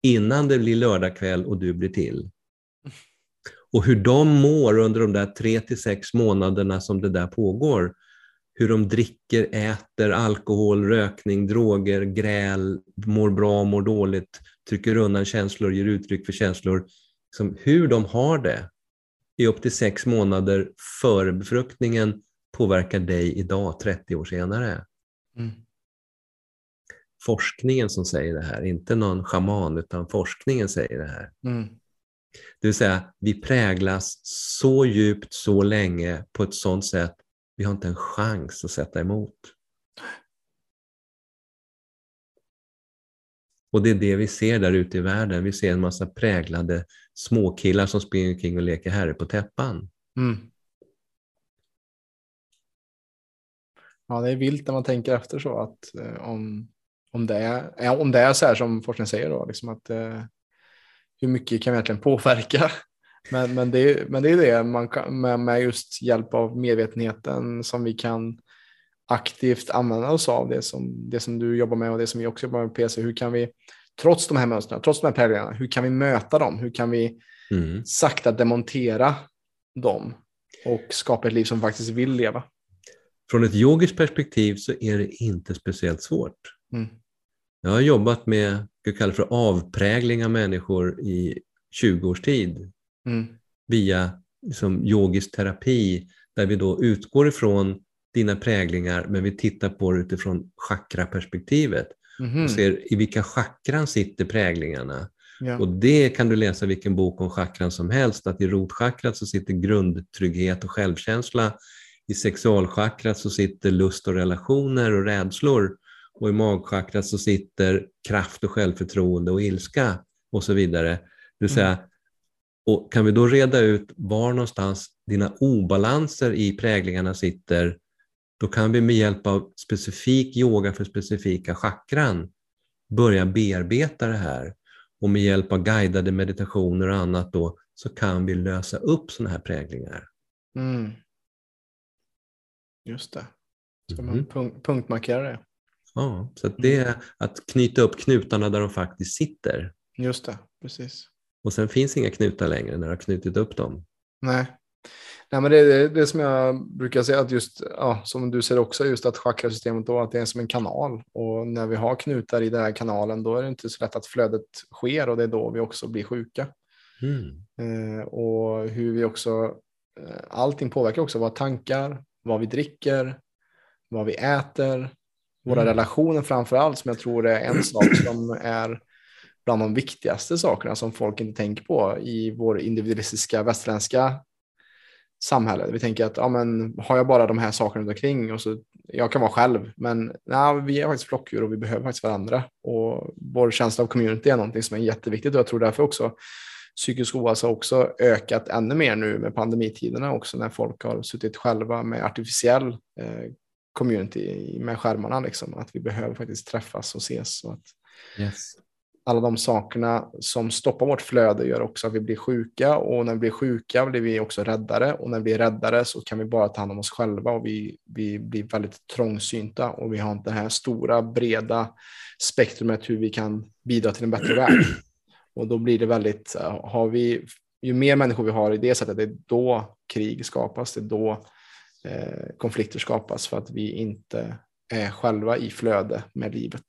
innan det blir lördagkväll och du blir till. Och hur de mår under de där tre till sex månaderna som det där pågår, hur de dricker, äter, alkohol, rökning, droger, gräl, mår bra, mår dåligt, trycker undan känslor, ger uttryck för känslor. Som hur de har det i upp till sex månader före befruktningen påverkar dig idag, 30 år senare. Mm. Forskningen som säger det här, inte någon schaman, utan forskningen säger det här. Mm. Det vill säga, vi präglas så djupt, så länge, på ett sådant sätt, vi har inte en chans att sätta emot. Och det är det vi ser där ute i världen. Vi ser en massa präglade småkillar som springer omkring och leker herre på täppan. Mm. Ja, det är vilt när man tänker efter så att eh, om, om, det är, om det är så här som forskningen säger då, liksom att eh, hur mycket kan vi egentligen påverka? Men, men, det, är- men det är det man kan, med, med just hjälp av medvetenheten som vi kan aktivt använda oss av det som, det som du jobbar med och det som vi också jobbar med på PC. Hur kan vi, trots de här mönstren, trots de här präglingarna, hur kan vi möta dem? Hur kan vi Mm. sakta demontera dem och skapa ett liv som faktiskt vill leva? Från ett yogiskt perspektiv så är det inte speciellt svårt. Mm. Jag har jobbat med, jag kallar för avprägling av människor i 20 års tid Mm. via liksom, yogisk terapi där vi då utgår ifrån dina präglingar men vi tittar på det utifrån chakraperspektivet. Mhm. och ser i vilka chakran sitter präglingarna. Ja. Och det kan du läsa vilken bok om chakran som helst, att i rotchakrat så sitter grundtrygghet och självkänsla, i sexualchakrat så sitter lust och relationer och rädslor och i magchakrat så sitter kraft och självförtroende och ilska och så vidare. Det vill säga, och kan vi då reda ut var någonstans dina obalanser i präglingarna sitter, då kan vi med hjälp av specifik yoga för specifika chakran börja bearbeta det här. Och med hjälp av guidade meditationer och annat då, så kan vi lösa upp sådana här präglingar. Mm. Just det. Ska man Mhm. punk- punktmarkera det? Ja, så att det är att knyta upp knutarna där de faktiskt sitter. Just det, precis. Och sen finns inga knutar längre när du har knutit upp dem. Nej. Nej, men det är det, som jag brukar säga, att just, ja, som du säger också, just att chakrasystemet då, att det är som en kanal. Och när vi har knutar i den här kanalen, då är det inte så lätt att flödet sker och det är då vi också blir sjuka. Mm. Eh, och hur vi också, eh, allting påverkar också våra tankar, vad vi dricker, vad vi äter, våra Mm. relationer framför allt, som jag tror är en sak som är bland de viktigaste sakerna som folk inte tänker på i vår individualistiska västerländska samhälle. Vi tänker att ja, men, har jag bara de här sakerna runt omkring och så jag kan vara själv, men nej, vi är faktiskt flockdjur och vi behöver faktiskt varandra. Och vår känsla av community är någonting som är jätteviktigt och jag tror därför också psykisk ohälsa har också ökat ännu mer nu med pandemitiderna också när folk har suttit själva med artificiell eh, community med skärmarna. Liksom, att vi behöver faktiskt träffas och ses. Och att Yes alla de sakerna som stoppar vårt flöde gör också att vi blir sjuka och när vi blir sjuka blir vi också räddare och när vi blir räddare så kan vi bara ta hand om oss själva och vi, vi blir väldigt trångsynta och vi har inte det här stora breda spektrumet hur vi kan bidra till en bättre värld. Och då blir det väldigt, eh, har vi, ju mer människor vi har i det sättet, det är då krig skapas, det är då eh, konflikter skapas för att vi inte är själva i flöde med livet.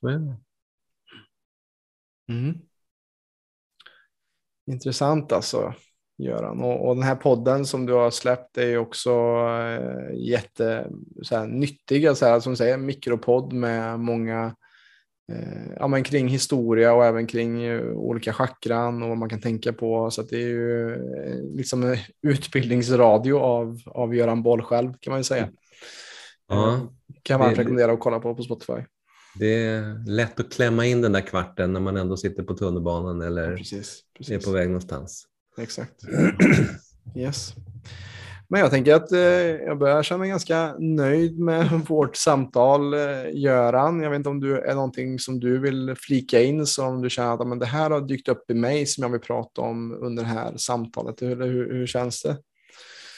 Så är det. Mm. Intressant alltså, Göran. Och, och den här podden som du har släppt är ju också eh, jätte så här, nyttig, så här, som du säger, mikropodd med många eh, ja, men kring historia och även kring eh, olika chakran och vad man kan tänka på. Så att det är ju eh, liksom en utbildningsradio av, av Göran Boll själv kan man ju säga. Eh, kan man rekommendera att kolla på på Spotify. Det är lätt att klämma in den där kvarten när man ändå sitter på tunnelbanan eller Precis. är precis. på väg någonstans. Exakt. Yes. Men jag tänker att eh, jag börjar känna mig ganska nöjd med vårt samtal. Eh, Göran, jag vet inte om du är någonting som du vill flika in som du känner att "Ja, men det här har dykt upp i mig som jag vill prata om under det här samtalet. Eller hur, hur känns det?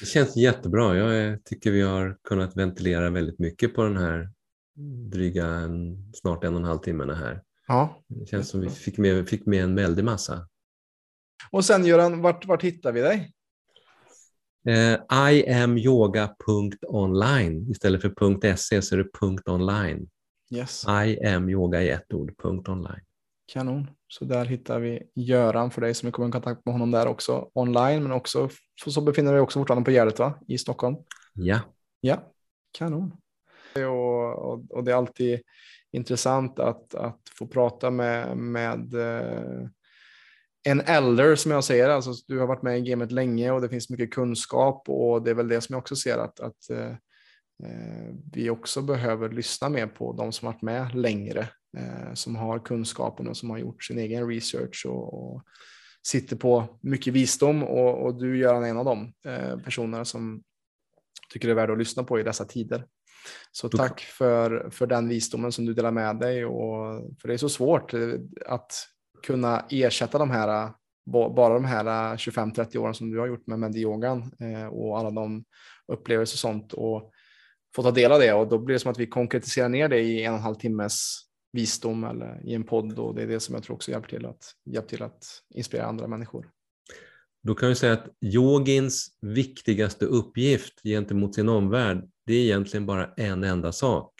Det känns jättebra. Jag är- tycker vi har kunnat ventilera väldigt mycket på den här dryga en, snart en och en halv timmarna här. Ja. Det känns som vi fick med, fick med en väldig massa. Och sen Göran, vart, vart hittar vi dig? Eh, iamyoga.online istället för .se så är det .online. Yes. I am yoga i ett ord, .online. Kanon. Så där hittar vi Göran för dig som vill komma i kontakt med honom där också online. Men också så befinner vi också fortfarande på Gärdet va? i Stockholm. Ja, Ja, kanon. Och, och, och det är alltid intressant att, att få prata med, med eh, en elder som jag säger. Alltså, du har varit med i gamet länge och det finns mycket kunskap och det är väl det som jag också ser att, att eh, eh, vi också behöver lyssna mer på de som varit med längre, eh, som har kunskapen och som har gjort sin egen research och, och sitter på mycket visdom och, och du gör en av de eh, personerna som tycker det är värd att lyssna på i dessa tider. Så tack för, för den visdomen som du delar med dig och för det är så svårt eh, att kunna ersätta de här, eh, ba- bara de här 25-30 åren som du har gjort med medyogan eh, och alla de upplevelser och sånt och få ta del av det och då blir det som att vi konkretiserar ner det i en och en halv timmes visdom eller i en podd och det är det som jag tror också hjälper till att, hjälper till att inspirera andra människor. då kan vi säga att yogins viktigaste uppgift gentemot sin omvärld, det är egentligen bara en enda sak.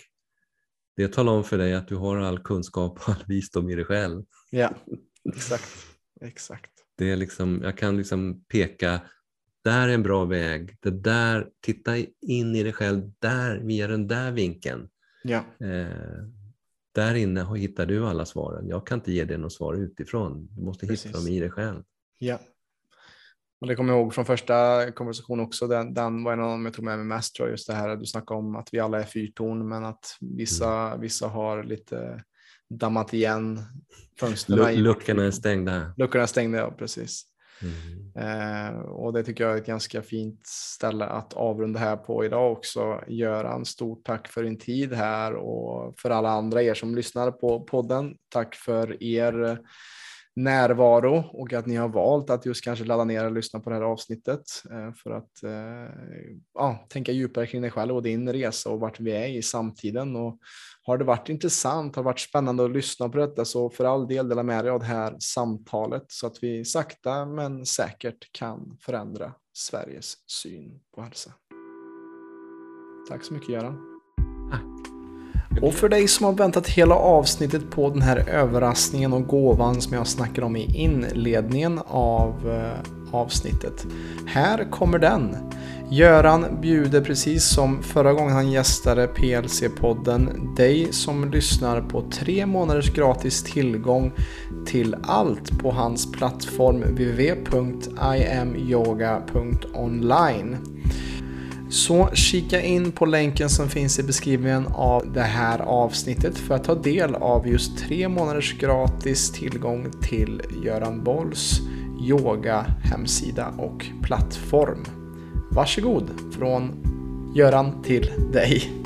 Det är att tala om för dig att du har all kunskap och all visdom i dig själv. Ja, exakt. exakt. Det är liksom, jag kan liksom peka, där är en bra väg, det där, titta in i dig själv där, via den där vinkeln. Ja, Eh, där inne hittar du alla svaren. Jag kan inte ge dig något svar utifrån. Du måste hitta Precis. dem i dig själv. Ja. Och det kommer jag ihåg från första konversationen också. Den, den var en av dem jag tog med mig mest tror jag. Just det här att du snackade om att vi alla är fyrtorn men att vissa, vissa har lite dammat igen fönstren. Lu- luckorna är stängda. Luckorna är stängda, ja precis. Mm. Eh, och det tycker jag är ett ganska fint ställe att avrunda här på idag också. Göran, stort tack för din tid här och för alla andra er som lyssnar på podden. Tack för er närvaro och att ni har valt att just kanske ladda ner och lyssna på det här avsnittet eh, för att eh, ja, tänka djupare kring dig själv och din resa och vart vi är i samtiden. Och har det varit intressant, har det varit spännande att lyssna på detta så för all del dela med dig av det här samtalet så att vi sakta men säkert kan förändra Sveriges syn på hälsa. Tack så mycket Göran. Och för dig som har väntat hela avsnittet på den här överraskningen och gåvan som jag snackar om i inledningen av eh, avsnittet. Här kommer den. Göran bjuder precis som förra gången han gästade PLC-podden dig som lyssnar på tre månaders gratis tillgång till allt på hans plattform www.imyoga.online. Så kika in på länken som finns i beskrivningen av det här avsnittet för att ta del av just tre månaders gratis tillgång till Göran Bolls yoga hemsida och plattform. Varsågod från Göran till dig.